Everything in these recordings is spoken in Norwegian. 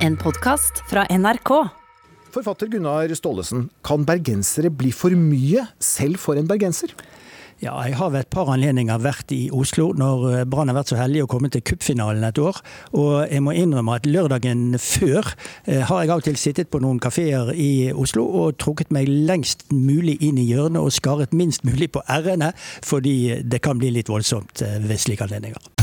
En podkast fra NRK. Forfatter Gunnar Staalesen, kan bergensere bli for mye selv for en bergenser? Ja, jeg har ved et par anledninger vært i Oslo når eh, Brann har vært så heldig å komme til cupfinalen et år. Og jeg må innrømme at lørdagen før eh, har jeg av og til sittet på noen kafeer i Oslo og trukket meg lengst mulig inn i hjørnet og skaret minst mulig på r-ene, fordi det kan bli litt voldsomt eh, ved slike anledninger.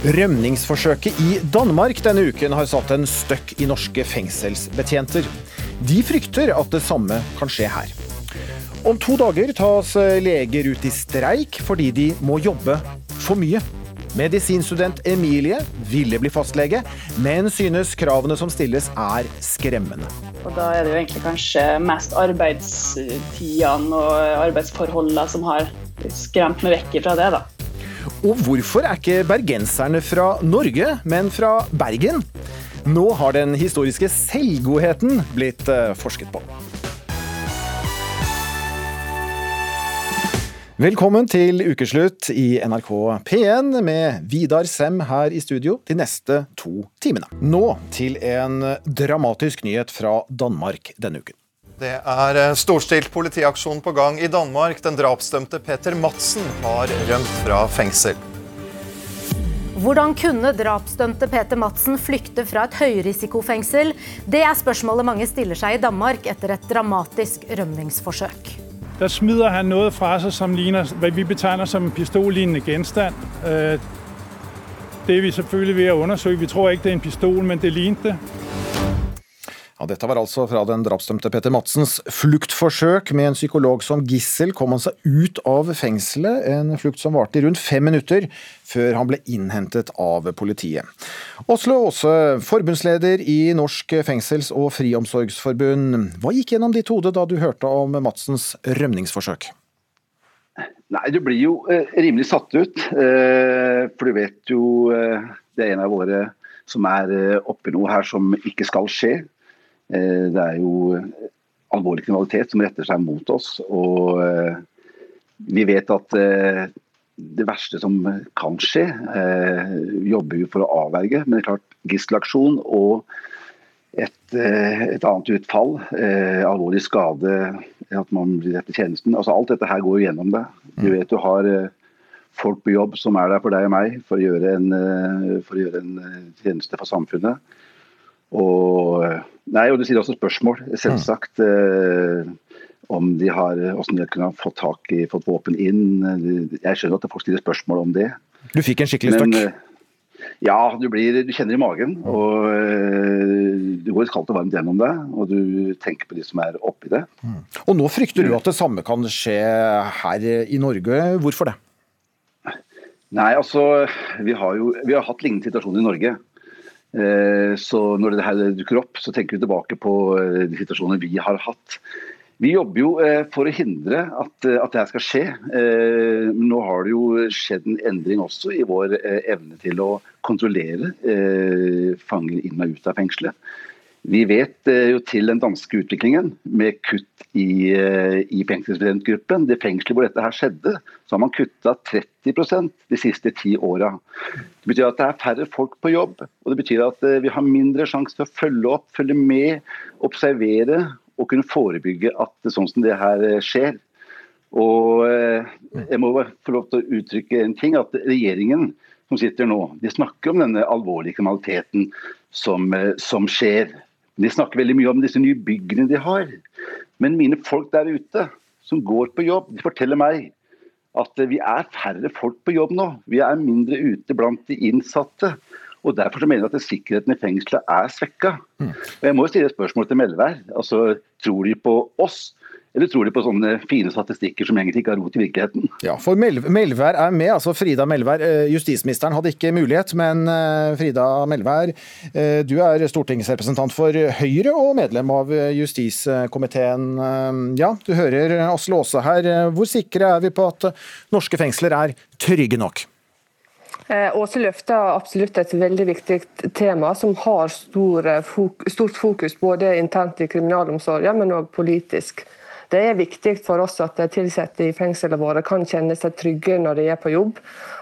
Rømningsforsøket i Danmark denne uken har satt en støkk i norske fengselsbetjenter. De frykter at det samme kan skje her. Om to dager tas leger ut i streik fordi de må jobbe for mye. Medisinstudent Emilie ville bli fastlege, men synes kravene som stilles er skremmende. Og Da er det jo egentlig kanskje mest arbeidstidene og arbeidsforholdene som har skremt meg vekk fra det. da. Og hvorfor er ikke bergenserne fra Norge, men fra Bergen? Nå har den historiske selvgodheten blitt eh, forsket på. Velkommen til ukeslutt i NRK P1 med Vidar Sem her i studio de neste to timene. Nå til en dramatisk nyhet fra Danmark denne uken. Det er eh, storstilt politiaksjon på gang i Danmark. Den drapsdømte Peter Madsen har rømt fra fengsel. Hvordan kunne drapsdømte Peter Madsen flykte fra et høyrisikofengsel? Det er spørsmålet mange stiller seg i Danmark etter et dramatisk rømningsforsøk. Der smider han noe fra seg som ligner hva vi betegner som en pistollignende gjenstand. Øh, det er vi selvfølgelig ved å undersøke. Vi tror ikke det er en pistol, men det lignet det. Ja, dette var altså fra den drapsdømte Petter Madsens fluktforsøk. Med en psykolog som gissel kom han seg ut av fengselet, en flukt som varte i rundt fem minutter før han ble innhentet av politiet. Åsle Aase, forbundsleder i Norsk fengsels- og friomsorgsforbund. Hva gikk gjennom ditt hode da du hørte om Madsens rømningsforsøk? Nei, Du blir jo eh, rimelig satt ut. Eh, for du vet jo eh, det er en av våre som er oppi noe her som ikke skal skje. Eh, det er jo alvorlig kriminalitet som retter seg mot oss. Og eh, vi vet at eh, det verste som kan skje, jobber vi for å avverge. Men det er klart, gisselaksjon og et, et, annet utfall, alvorlig skade, at man blir rett i tjenesten. altså Alt dette her går gjennom det. Du mm. vet du har folk på jobb som er der for deg og meg for å gjøre en, for å gjøre en tjeneste for samfunnet. Og, nei, og Du sier også spørsmål, selvsagt. Mm. om de har, hvordan de kunne fått tak i, fått våpen inn. Jeg skjønner at folk stiller spørsmål om det. Du fikk en skikkelig støkk? Eh, ja, du, blir, du kjenner i magen. Mm. og uh, Du går kaldt og varmt gjennom det, og du tenker på de som er oppi det. Mm. Og Nå frykter du at det samme kan skje her i Norge. Hvorfor det? Nei, altså, Vi har jo vi har hatt lignende situasjoner i Norge. Eh, så når det her dukker opp, så tenker vi tilbake på eh, de situasjonene vi har hatt. Vi jobber jo eh, for å hindre at, at det her skal skje. Nå har det jo skjedd en endring også i vår evne til å kontrollere fanger inn og ut av fengselet. Vi vet jo til den danske utviklingen med kutt i, i fengselsbetjentgruppen. Det fengselet hvor dette her skjedde, så har man kutta 30% de siste ti åra. Det betyr at det er færre folk på jobb, og det betyr at eh, vi har mindre sjanse til å følge opp, følge med, observere og kunne forebygge at sånn som det her eh, skjer. Og eh, jeg må få lov til å uttrykke en ting, at regjeringen som sitter nå, de snakker om denne alvorlige kriminaliteten som, som skjer. De snakker veldig mye om disse nye byggene de har. Men mine folk der ute som går på jobb, de forteller meg at vi er færre folk på jobb nå. Vi er mindre ute blant de innsatte. Og Derfor så mener jeg at sikkerheten i fengselet er svekka. Mm. Og Jeg må jo stille et spørsmål til Melvær. Altså, tror de på oss? Eller tror de på sånne fine statistikker som egentlig ikke har rot i virkeligheten? Ja, for Melvær er med, altså Frida Melvær. Eh, justisministeren hadde ikke mulighet, men eh, Frida Melvær, eh, du er stortingsrepresentant for Høyre og medlem av justiskomiteen. Ja, du hører Asle Aase her. Hvor sikre er vi på at norske fengsler er trygge nok? Eh, Åse løfter absolutt et veldig viktig tema som har stor, stort fokus både internt i kriminalomsorgen, men òg politisk. Det er viktig for oss at de ansatte i fengslene våre kan kjenne seg trygge når de er på jobb.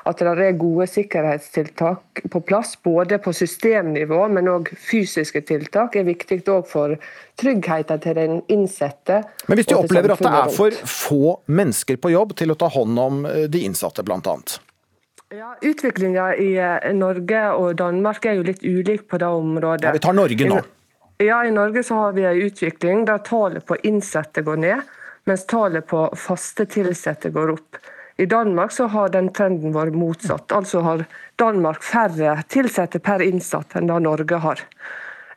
At det er gode sikkerhetstiltak på plass, både på systemnivå, men òg fysiske tiltak, er viktig òg for tryggheten til den innsatte. Men hvis du opplever at det er for få mennesker på jobb til å ta hånd om eh, de innsatte, bl.a.? Ja, Utviklinga i eh, Norge og Danmark er jo litt ulik på det området. Ja, Vi tar Norge nå. Ja, I Norge så har vi en utvikling der tallet på innsatte går ned, mens tallet på faste ansatte går opp. I Danmark så har den trenden vært motsatt. Altså har Danmark færre ansatte per innsatt enn det Norge har.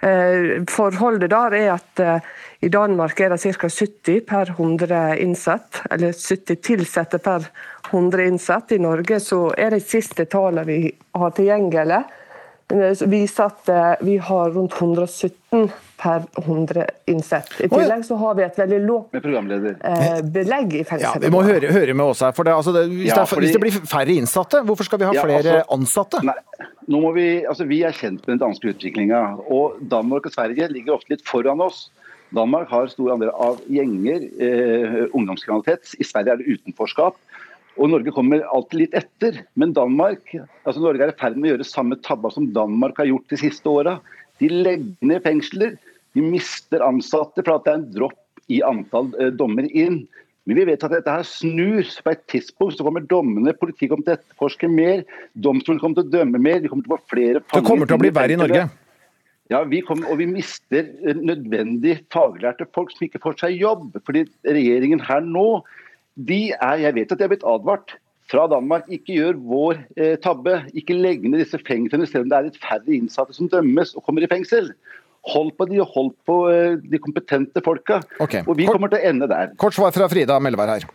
Eh, forholdet der er at eh, i Danmark er det ca. 70 per 100 innsatt, eller 70 ansatte per 100 innsatt. I Norge så er det siste tallet vi har tilgjengelig, viser at eh, vi har rundt 117 per 100 innsatt. I tillegg så har vi et veldig lavt eh, belegg i fengselet. Ja, vi må høre, høre med oss her. for det, altså det, hvis, ja, fordi, det, hvis, det, blir færre innsatte, hvorfor skal vi ha ja, flere altså, ansatte? Nei, nå må vi, altså vi er kjent med den danske utviklinga. Og Danmark og Sverige ligger ofte litt foran oss. Danmark har stor andel av gjenger, eh, ungdomskriminalitet. I Sverige er det utenforskap. Og Norge kommer alltid litt etter. Men Danmark, altså Norge er i ferd med å gjøre samme tabba som Danmark har gjort de siste åra. De legger ned fengsler, de mister ansatte for at det er en dropp i antall eh, dommer inn. Men vi vet at dette her snur. På et tidspunkt så kommer dommene, politiet kommer til å etterforske mer, domstolene kommer til å dømme mer, vi kommer til å få flere fanger. Det kommer til å bli verre i Norge? Ja, vi kommer, og vi mister eh, nødvendig faglærte folk som ikke får seg jobb. Fordi regjeringen her nå de er, Jeg vet at de er blitt advart fra Danmark. Ikke gjør vår eh, tabbe. Ikke legg ned disse fengslene selv om det er litt færre innsatte som dømmes og kommer i fengsel. Hold på de og hold på eh, de kompetente folka. Okay. Og vi kort, kommer til å ende der. Kort svar fra Frida Melvær her.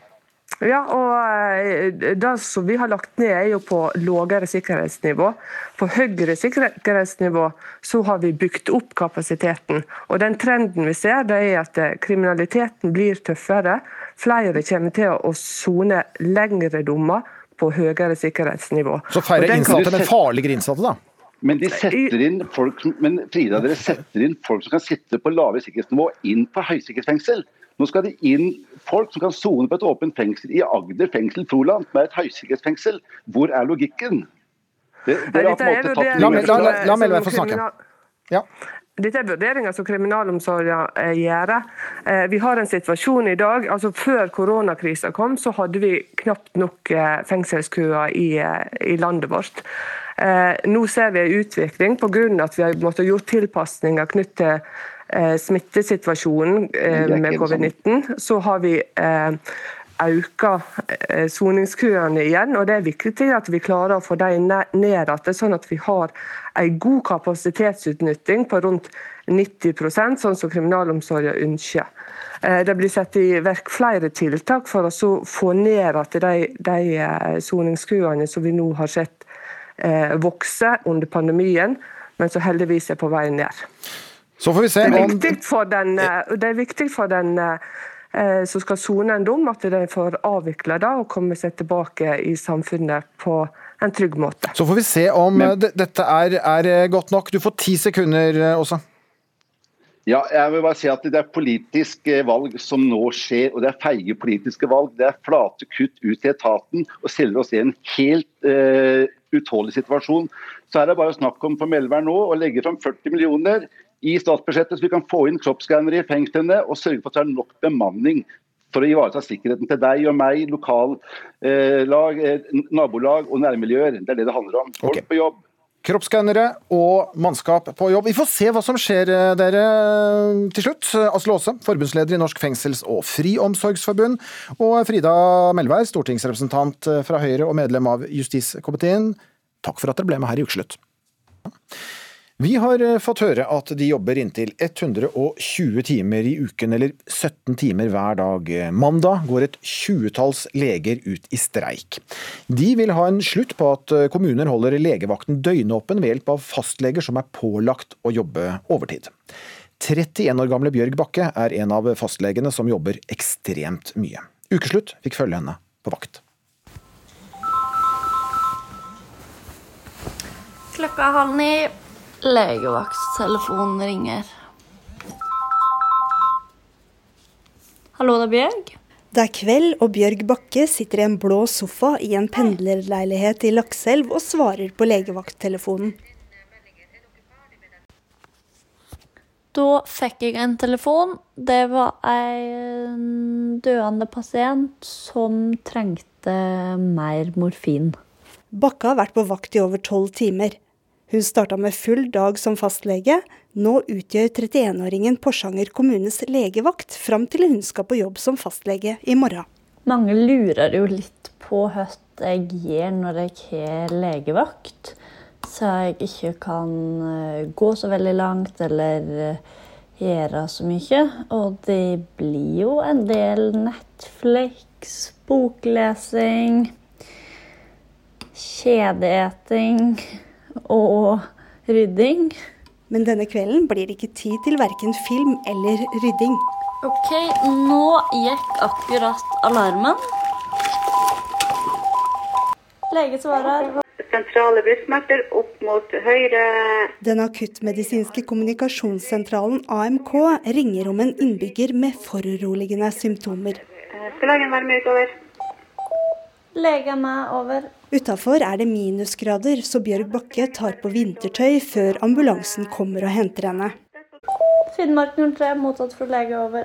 Ja, og eh, Det som vi har lagt ned, er jo på lavere sikkerhetsnivå. På høyere sikkerhetsnivå så har vi bygd opp kapasiteten. Og den Trenden vi ser, det er at kriminaliteten blir tøffere. Flere kommer til å sone lengre dommer på høyere sikkerhetsnivå. Så færre innsatte, men farligere innsatte, da? Men, de setter inn folk, men Frida, dere setter inn folk som kan sitte på lavere sikkerhetsnivå, inn på høysikkerhetsfengsel. Nå skal det inn folk som kan sone på et åpent fengsel i Agder fengsel Froland, med et høysikkerhetsfengsel. Hvor er logikken? Det, det er, på en måte tatt La, la, la, la Melvær få snakke. Ja. Dette er vurderinger som kriminalomsorgen eh, gjør. Eh, vi har en situasjon i dag, altså Før koronakrisen kom, så hadde vi knapt nok eh, fengselskøer i, i landet vårt. Nå ser vi en utvikling pga. at vi har måttet gjort tilpasninger knyttet til smittesituasjonen med covid-19. Så har vi øker eh, soningskøene igjen. og Det er viktig at vi klarer å få dem ned igjen, sånn at vi har en god kapasitetsutnytting på rundt 90% sånn som kriminalomsorgen ønsker. Eh, det blir satt i verk flere tiltak for å få ned igjen de, de eh, soningskøene som vi nå har sett vokse under pandemien, men som heldigvis er på vei ned. Så får vi se det er viktig for den, det er viktig for den som skal sone en dom, at de får avvikle det og komme seg tilbake i samfunnet på en trygg måte. Så får vi se om Men, dette er, er, eh, godt nok. Du får ti sekunder, Åsa. Eh, ja, jeg vil bare si at Det er politiske valg som nå skjer, og det er feige politiske valg. Det er flate kutt ut i etaten og stiller oss i en helt uh, utålelig situasjon. Så er det bare snakk om for Melvær nå å legge fram 40 millioner i statsbudsjettet, så vi kan få inn kroppsskannere i fengslene og sørge for at det er nok bemanning for å ivareta sikkerheten til deg og meg, lokallag, eh, eh, nabolag og nærmiljøer. Det er det det handler om. Folk okay. på jobb. Kroppsskannere og mannskap på jobb. Vi får se hva som skjer eh, dere til slutt. Asle Aase, forbundsleder i Norsk fengsels- og friomsorgsforbund, og Frida Melvær, stortingsrepresentant fra Høyre og medlem av justiskomiteen. Takk for at dere ble med her i Ukeslutt. Vi har eh, fått høre at de jobber inntil 120 timer i uken, eller 17 timer hver dag. Mandag går et tjuetalls leger ut i streik. De vil ha en slutt på at eh, kommuner holder legevakten døgnåpen ved hjelp av fastleger som er pålagt å jobbe overtid. 31 år gamle Bjørg Bakke er en av fastlegene som jobber ekstremt mye. Ukeslutt fikk følge henne på vakt. Klokka halv ni. Legevakttelefonen ringer. Hallo, det er Bjørg. Det er kveld, og Bjørg Bakke sitter i en blå sofa i en pendlerleilighet i Lakselv og svarer på legevakttelefonen. Da fikk jeg en telefon. Det var en døende pasient som trengte mer morfin. Bakke har vært på vakt i over tolv timer. Hun starta med full dag som fastlege. Nå utgjør 31-åringen Porsanger kommunes legevakt, fram til hun skal på jobb som fastlege i morgen. Mange lurer jo litt på hva jeg gjør når jeg har legevakt, så jeg ikke kan eh, gå så veldig langt eller eh, gjøre så mye. Og det blir jo en del Netflix, boklesing, kjedeeting og rydding. Men denne kvelden blir det ikke tid til verken film eller rydding. OK, nå gikk akkurat alarmen. Lege svarer. Sentrale brystsmerter opp mot høyre. Den akuttmedisinske kommunikasjonssentralen AMK ringer om en innbygger med foruroligende symptomer. Eh, Skal legen være med utover? Lege er over. Utafor er det minusgrader, så Bjørg Bakke tar på vintertøy før ambulansen kommer og henter henne. Finnmark 03 mottatt fra lege over.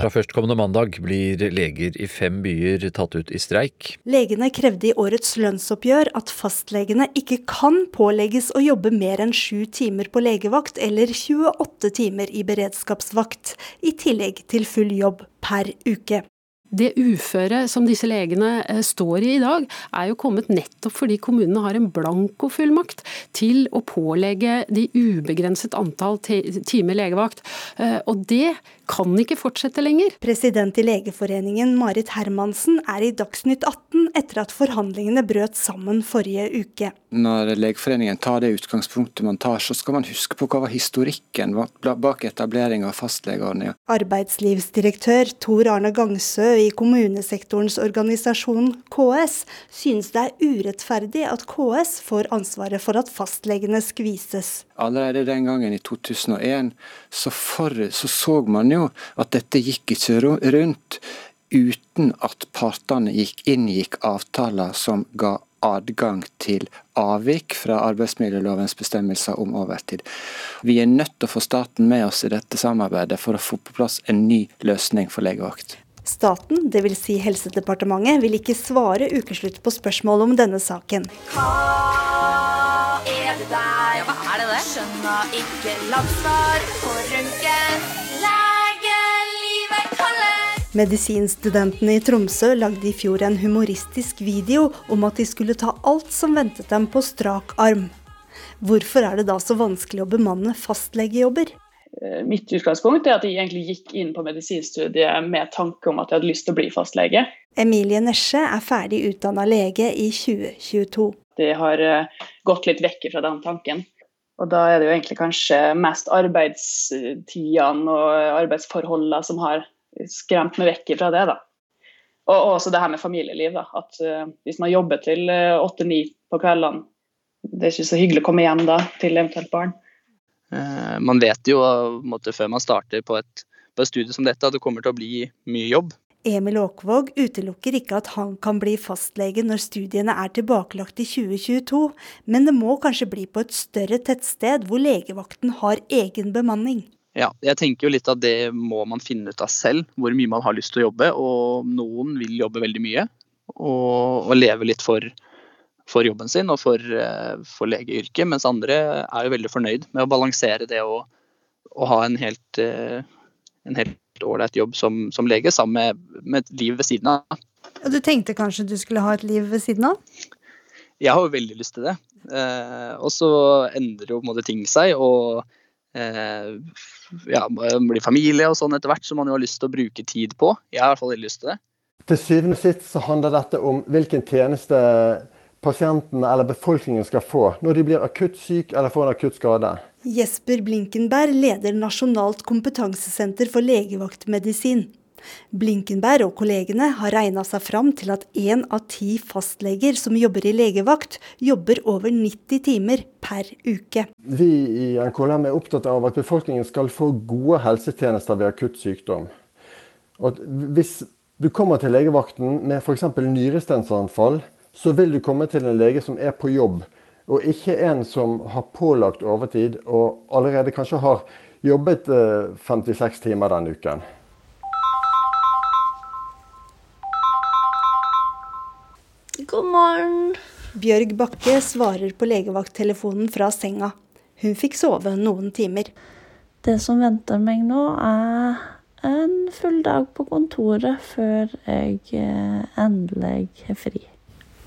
Fra førstkommende mandag blir leger i fem byer tatt ut i streik. Legene krevde i årets lønnsoppgjør at fastlegene ikke kan pålegges å jobbe mer enn sju timer på legevakt eller 28 timer i beredskapsvakt, i tillegg til full jobb per uke. Det uføret som disse legene eh, står i i dag, er jo kommet nettopp fordi kommunene har en blankofullmakt til å pålegge de ubegrenset antall timer legevakt. Eh, og det kan ikke fortsette lenger. President i Legeforeningen Marit Hermansen er i Dagsnytt 18 etter at forhandlingene brøt sammen forrige uke. Når Legeforeningen tar det utgangspunktet man tar, så skal man huske på hva var historikken bak etablering av fastlegeordninga. Arbeidslivsdirektør Tor Arne Gangsø i kommunesektorens organisasjon KS synes det er urettferdig at KS får ansvaret for at fastlegene skvises. Allerede den gangen i 2001 så, for, så, så man jo at dette gikk ikke rundt uten at partene gikk, inngikk avtaler som ga adgang til avvik fra arbeidsmiljølovens bestemmelser om overtid. Vi er nødt til å få staten med oss i dette samarbeidet for å få på plass en ny løsning for legevakt. Staten, dvs. Si Helsedepartementet, vil ikke svare ukeslutt på spørsmål om denne saken. Hva er det der? Ikke labsvar på røntgen. Legelivet kaller. Medisinstudentene i Tromsø lagde i fjor en humoristisk video om at de skulle ta alt som ventet dem på strak arm. Hvorfor er det da så vanskelig å bemanne fastlegejobber? Mitt utgangspunkt er at jeg egentlig gikk inn på medisinstudiet med tanke om at jeg hadde lyst til å bli fastlege. Emilie Nesje er ferdig utdanna lege i 2022. Det har gått litt vekk fra den tanken. Og da er det jo egentlig kanskje mest arbeidstidene og arbeidsforholdene som har skremt meg vekk fra det. da. Og også det her med familieliv. da, at uh, Hvis man jobber til åtte-ni uh, på kveldene, det er ikke så hyggelig å komme hjem da til eventuelt barn. Uh, man vet jo måte, før man starter på et, på et studie som dette at det kommer til å bli mye jobb. Emil Åkvåg utelukker ikke at han kan bli fastlege når studiene er tilbakelagt i 2022, men det må kanskje bli på et større tettsted hvor legevakten har egen bemanning. Ja, jeg tenker jo litt at det må man finne ut av selv, hvor mye man har lyst til å jobbe. Og noen vil jobbe veldig mye og, og leve litt for, for, jobben sin og for, for legeyrket, mens andre er jo veldig fornøyd med å balansere det og, og ha en helt, en helt ålreit jobb som, som, lege sammen med, med, et liv ved siden av. Og Du tenkte kanskje du skulle ha et liv ved siden av? Jeg har jo veldig lyst til det. Eh, og så endrer jo på en måte ting seg. og eh, ja, blir familie og sånn etter hvert, som man jo har lyst til å bruke tid på. Jeg har i hvert fall veldig lyst til det. Til syvende og sist så handler dette om hvilken tjeneste pasientene eller befolkningen skal få når de blir akutt syk eller får en akutt skade. Jesper Blinkenberg leder Nasjonalt kompetansesenter for legevaktmedisin. Blinkenberg og kollegene har regna seg fram til at én av ti fastleger som jobber i legevakt, jobber over 90 timer per uke. Vi i NKLM er opptatt av at befolkningen skal få gode helsetjenester ved akutt sykdom. Og hvis du kommer til legevakten med f.eks. nyrestensanfall, så vil du komme til en lege som er på jobb, og ikke en som har pålagt overtid og allerede kanskje har jobbet eh, 56 timer den uken. God morgen. Bjørg Bakke svarer på legevakttelefonen fra senga. Hun fikk sove noen timer. Det som venter meg nå, er en full dag på kontoret før jeg eh, endelig er fri.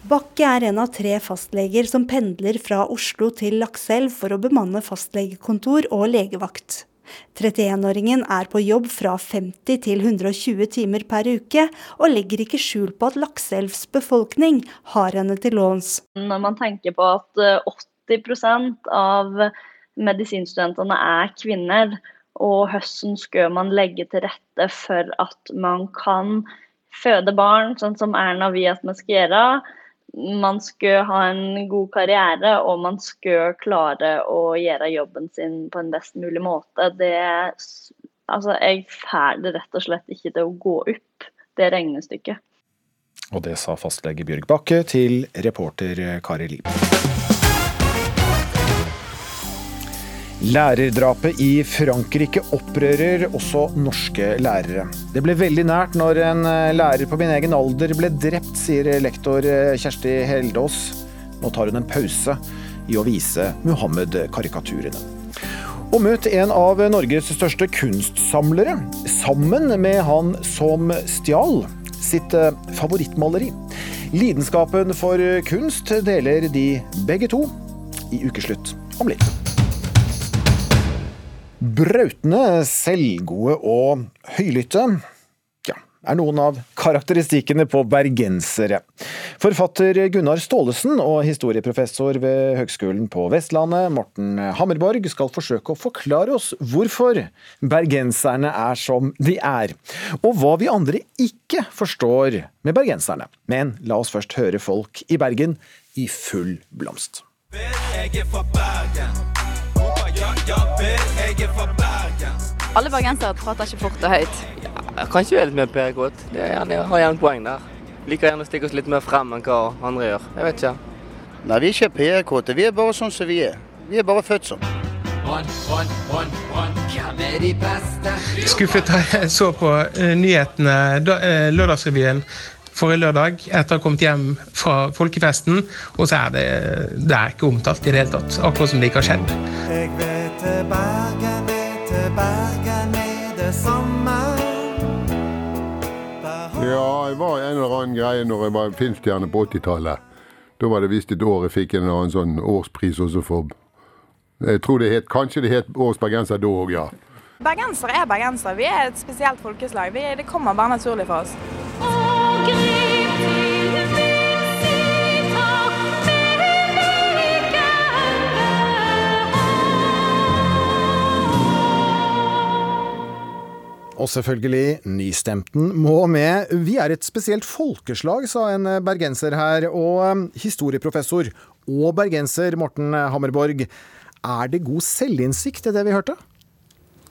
Bakke er en av tre fastleger som pendler fra Oslo til Lakselv for å bemanne fastlegekontor og legevakt. 31-åringen er på jobb fra 50 til 120 timer per uke, og legger ikke skjul på at Lakselvs befolkning har henne til låns. Når man tenker på at eh, 80% av medisinstudentene er kvinner, og hvordan skal man legge til rette for at man kan føde barn, sånn som Erna vil at vi skal gjøre. Man skal ha en god karriere, og man skal klare å gjøre jobben sin på en best mulig måte. Det, altså, jeg får det rett og slett ikke til å gå opp, det regnestykket. Og det sa fastlege Bjørg Bakke til reporter Kari Liv. Lærerdrapet i Frankrike opprører også norske lærere. Det ble veldig nært når en lærer på min egen alder ble drept, sier lektor Kjersti Heldås. Nå tar hun en pause i å vise Muhammed-karikaturene. Og møt en av Norges største kunstsamlere, sammen med han som stjal sitt favorittmaleri. Lidenskapen for kunst deler de begge to i ukeslutt om litt. Brautende, selvgode og høylytte ja, er noen av karakteristikkene på bergensere. Forfatter Gunnar Staalesen og historieprofessor ved Høgskolen på Vestlandet, Morten Hammerborg, skal forsøke å forklare oss hvorfor bergenserne er som de er, og hva vi andre ikke forstår med bergenserne. Men la oss først høre folk i Bergen i full blomst. Jeg er fra Bergen. Alle bergensere prater ikke fort og høyt. Kanskje vi er litt mer PR-kåt. Det er gjerne, har gjerne poeng der. Liker gjerne å stikke oss litt mer frem enn hva andre gjør. Jeg vet ikke. Nei, vi er ikke PR-kåte. Vi er bare sånn som vi er. Vi er bare født sånn. Skuffet da jeg så på eh, nyhetene, da, eh, Lørdagsrevyen forrige lørdag etter å ha kommet hjem fra folkefesten, og så er det, det er ikke omtalt i det hele tatt. Akkurat som det ikke har skjedd. Jeg vet til Bergen, vet til Bergen er det samme. Ja, jeg var en eller annen greie når jeg var filmstjerne på 80-tallet. Da var det visst et år jeg fikk en eller annen sånn årspris også for Jeg tror det het, Kanskje det het Årets bergenser da òg, ja. Bergensere er bergensere. Vi er et spesielt folkeslag. Vi, det kommer bare naturlig for oss. Og selvfølgelig, nystemten må med. Vi er et spesielt folkeslag, sa en bergenser her. Og um, historieprofessor og bergenser Morten Hammerborg, er det god selvinnsikt i det vi hørte?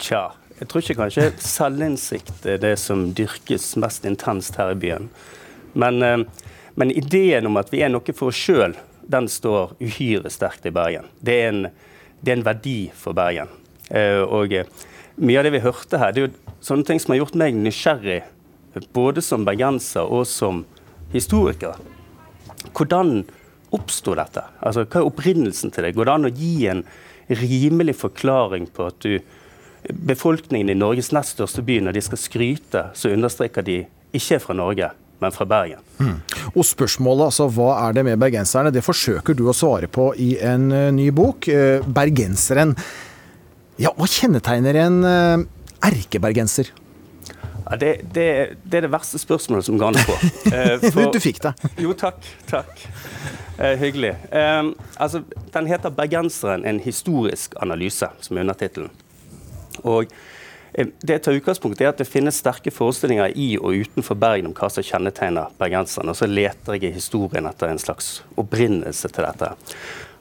Tja, jeg tror ikke kanskje selvinnsikt er det som dyrkes mest intenst her i byen. Men, eh, men ideen om at vi er noe for oss sjøl, den står uhyre sterkt i Bergen. Det er en, det er en verdi for Bergen. Eh, og mye av det vi hørte her, det er jo sånne ting som har gjort meg nysgjerrig, både som bergenser og som historiker. Hvordan oppsto dette? Altså, hva er opprinnelsen til det? Går det an å gi en rimelig forklaring på at du befolkningen i Norges nest største by, når de skal skryte, så understreker de ikke fra Norge, men fra Bergen. Mm. Og spørsmålet, altså hva er det med bergenserne, det forsøker du å svare på i en uh, ny bok. Uh, bergenseren. Ja, hva kjennetegner en uh, erkebergenser? Ja, det, det, det, er det verste spørsmålet som går an på. For, du fikk det. Jo, takk. takk. hyggelig. altså, den heter 'Bergenseren en historisk analyse', som er undertittelen. Og Eh, Det tar utgangspunkt i at det finnes sterke forestillinger i og utenfor Bergen om hva som kjennetegner bergenserne. Og så leter jeg i historien etter en slags opprinnelse til dette.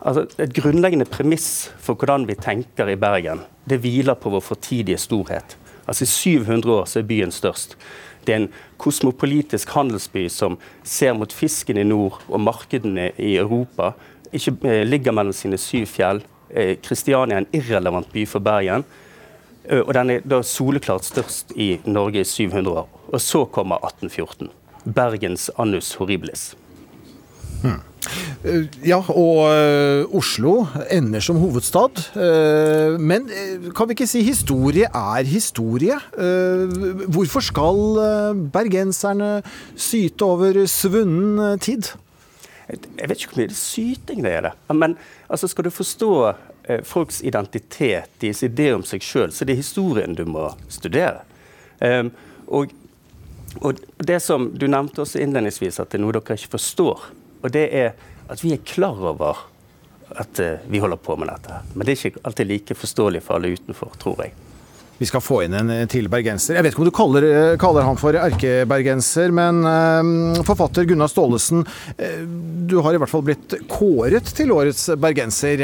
Altså, et grunnleggende premiss for hvordan vi tenker i Bergen, det hviler på vår fortidige storhet. Altså I 700 år så er byen størst. Det er en kosmopolitisk handelsby som ser mot fisken i nord og markedene i Europa. Ikke eh, ligger mellom sine syv fjell. Eh, Kristiania er en irrelevant by for Bergen. Eh, Og den er da soleklart størst i Norge i 700 år. Og så kommer 1814. Bergens annus horribilis. Eh, Ja, og eh, Oslo ender som hovedstad. Eh, men eh, kan vi ikke si historie er historie? Eh, hvorfor skal eh, bergenserne syte over svunnen eh, tid? Jeg vet ikke hvor mye syting det er, det. Men altså, skal du forstå eh, folks identitet, deres idé om seg sjøl, så det er historien du må studere. Ehm, og, og det som du nevnte også innledningsvis, at det er noe dere ikke forstår. Og det er at vi er klar over at eh, vi holder på med dette. Men det er ikke alltid like forståelig for alle utenfor, tror jeg. Vi skal få inn en til bergenser. Jeg vet ikke om du kaller, eh, kaller han for erkebergenser, men eh, forfatter Gunnar Staalesen, eh, du har i hvert fall blitt kåret til årets bergenser.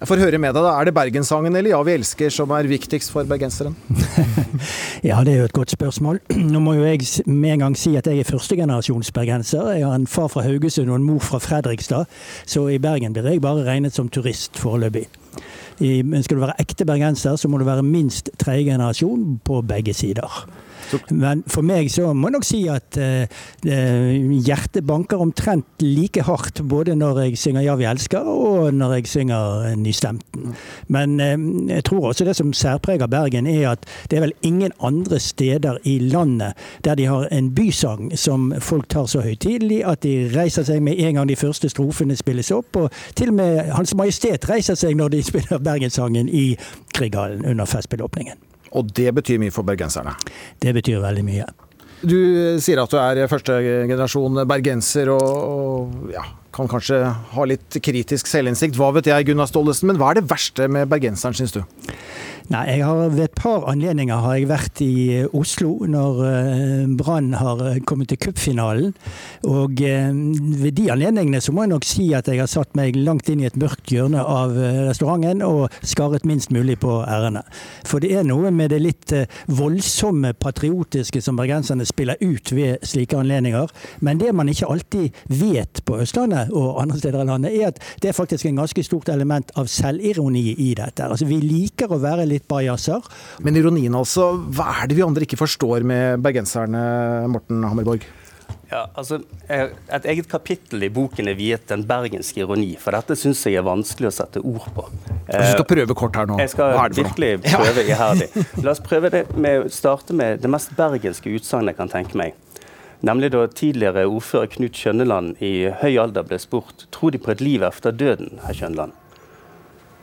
Jeg får høre med deg, da. Er det Bergenssangen eller Ja, vi elsker som er viktigst for bergenseren? Ja, det er jo et godt spørsmål. Nå må jo jeg med en gang si at jeg er førstegenerasjons bergenser. Jeg har en far fra Haugesund og en mor fra Fredrikstad, så i Bergen blir jeg bare regnet som turist foreløpig. Skal du være ekte bergenser, så må du være minst tredje generasjon på begge sider. Men for meg så må jeg nok si at eh, eh, hjertet banker omtrent like hardt både når jeg synger 'Ja, vi elsker' og når jeg synger Nystemten. Men eh, jeg tror også det som særpreger Bergen, er at det er vel ingen andre steder i landet der de har en bysang som folk tar så høytidelig at de reiser seg med en gang de første strofene spilles opp. Og til og med Hans Majestet reiser seg når de spiller Bergenssangen i Krighallen under festspillåpningen. Og det betyr mye for bergenserne? Det betyr veldig mye. Du eh, sier at du er første generasjon bergenser og, og ja, kan kanskje ha litt kritisk selvinnsikt. Hva vet jeg, Gunnar Staalesen, men hva er det verste med bergenseren, syns du? Nei, jeg har Ved et par anledninger har jeg vært i eh, Oslo når eh, Brann har eh, kommet til cupfinalen. Og ved de anledningene så må jeg nok si at jeg har satt meg langt inn i et mørkt hjørne av restauranten og skarret minst mulig på ærene. For det er noe med det litt voldsomme patriotiske som bergenserne spiller ut ved slike anledninger. Men det man ikke alltid vet på Østlandet og andre steder i landet, er at det er faktisk en ganske stort element av selvironi i dette. Altså Vi liker å være litt bajaser. Men ironien altså, hva er det vi andre ikke forstår med bergenserne, Morten Hammerborg? Ja, altså, eh, Et eget kapittel i boken er viet den bergenske ironi, for dette syns jeg er vanskelig å sette ord på. Du skal prøve kort her nå? Jeg skal er virkelig prøve iherdig. La oss prøve det med å starte med det mest bergenske utsagnet jeg kan tenke meg. Nemlig da tidligere ordfører Knut Skjønneland i høy alder ble spurt tror de på et liv efter døden, herr Skjønneland.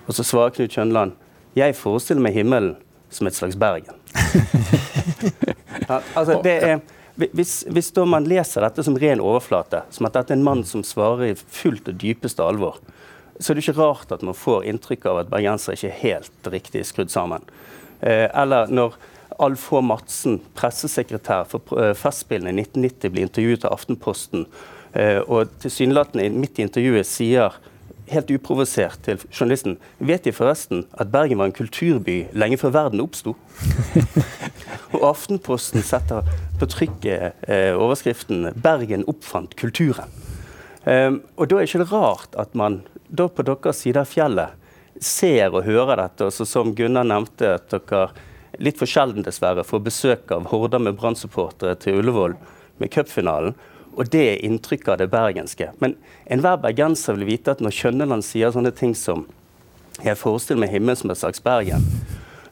Og så svarer Knut Skjønneland jeg forestiller meg himmelen som et slags Bergen. Ja, altså, det er, hvis, hvis da man leser dette som ren overflate, som at dette er en mann som svarer i fullt og dypeste alvor, så er det ikke rart at man får inntrykk av at bergensere ikke er helt riktig skrudd sammen. Eh, eller når Alf H. Madsen, pressesekretær for eh, Festspillene i 1990, blir intervjuet av Aftenposten, eh, og tilsynelatende midt i intervjuet sier helt uprovosert til journalisten Vet De forresten at Bergen var en kulturby lenge før verden oppsto? Og Aftenposten setter på trykket eh, overskriften 'Bergen oppfant kulturen'. Um, og Da er det ikke rart at man da på deres side av fjellet ser og hører dette. Og så som Gunnar nevnte, at dere litt for sjelden dessverre får besøk av horder med Brann-supportere til Ullevål med cupfinalen. Og det er inntrykket av det bergenske. Men enhver bergenser vil vite at når Kjønneland sier sånne ting som 'Jeg forestiller meg himmelen som et slags Bergen',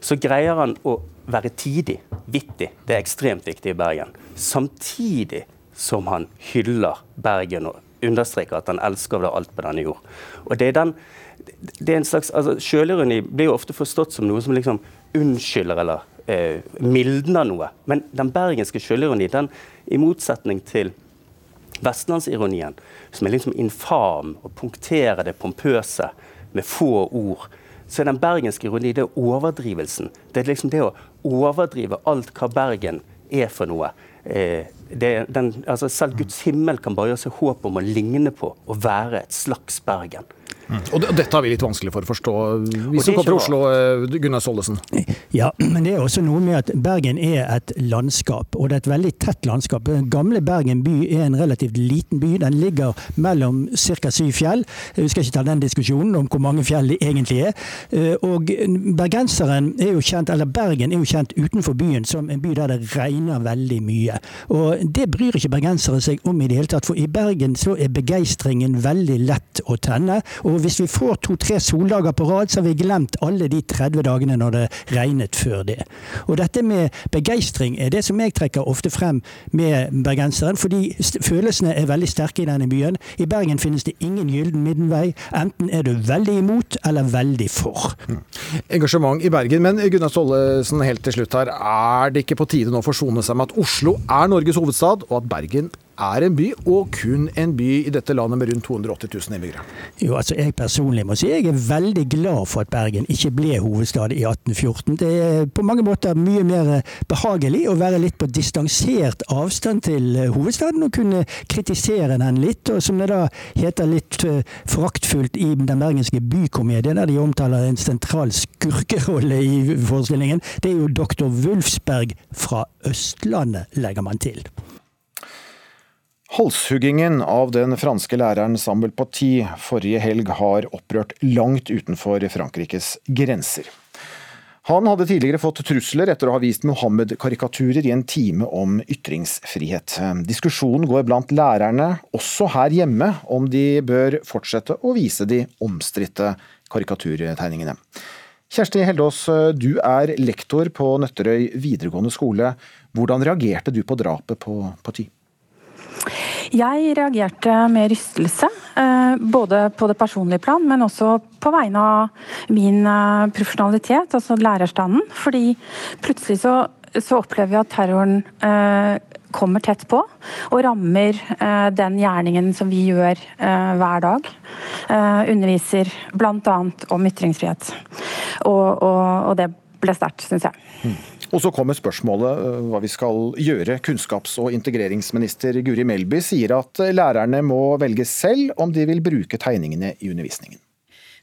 så greier han å være tidig, vittig. Det er ekstremt viktig i Bergen. Samtidig som han hyller Bergen og understreker at han elsker det alt på denne jord. Og det er den det er en slags, altså Sjølironi blir jo ofte forstått som noe som liksom unnskylder eller eh, mildner noe. Men den bergenske sjølironi, i motsetning til vestlandsironien, som er liksom infam og punkterer det pompøse med få ord, så er den bergenske ironien det er overdrivelsen. Det er liksom det å overdrive alt hva Bergen er for noe. Eh, det, den, altså selv Guds himmel kan bare gjøre seg håp om å ligne på å være et slags Bergen. Mm. Og, det, og dette har vi litt vanskelig for å forstå, vi som er kommer fra Oslo. eh, Gunnar Sollesen. Ja, men det er også noe med at Bergen er et landskap, og det er et veldig tett landskap. Den gamle Bergen by er en relativt liten by. Den ligger mellom ca. syv fjell. Vi skal ikke ta den diskusjonen om hvor mange fjell det egentlig er. Eh, Og bergenseren er jo kjent, eller Bergen er jo kjent utenfor byen som en by der det regner veldig mye. Og det bryr ikke bergensere seg om i det hele tatt, for i Bergen så er begeistringen veldig lett å tenne. Og hvis vi får to-tre soldager på rad, så har vi glemt alle de 30 dagene når det regnet før det. Og dette med begeistring er det som jeg trekker ofte frem med bergenseren, fordi følelsene er veldig sterke i denne byen. I Bergen finnes det ingen gyllen middelvei. Enten er du veldig imot eller veldig for. Engasjement i Bergen. Men Gunnar Stollesen helt til slutt her. Er det ikke på tide nå å forsone seg med at Oslo er Norges hovedstad, og at Bergen er en by, og kun en by i dette landet med rundt 280 000 innbyggere? Jo, altså Jeg personlig må si jeg er veldig glad for at Bergen ikke ble hovedstad i 1814. Det er på mange måter mye mer behagelig å være litt på distansert avstand til eh, hovedstaden og kunne kritisere den litt. Og som det da heter litt eh, foraktfullt i den bergenske bykomedien, der de omtaler en sentral skurkerolle i forestillingen, det er jo doktor Wulfsberg fra Østlandet, legger man til. Halshuggingen av den franske læreren Samuel Paty forrige helg har opprørt langt utenfor Frankrikes grenser. Han hadde tidligere fått trusler etter å ha vist Mohammed-karikaturer i en time om ytringsfrihet. Diskusjonen går blant lærerne, også her hjemme, om de bør fortsette å vise de omstridte karikaturtegningene. Kjersti Heldås, du er lektor på Nøtterøy videregående skole. Hvordan reagerte du på drapet på Paty? Jeg reagerte med rystelse, eh, både på det personlige plan, men også på vegne av min eh, profesjonalitet, altså lærerstanden. Fordi plutselig så, så opplever vi at terroren eh, kommer tett på og rammer den gjerningen som vi gjør hver dag. Underviser bl.a. om ytringsfrihet. Og, og, og det ble sterkt, syns jeg. Og så kommer spørsmålet eh, hva vi skal gjøre. Kunnskaps- og integreringsminister Guri Melby sier at eh, lærerne må velge selv om de vil bruke tegningene i undervisningen.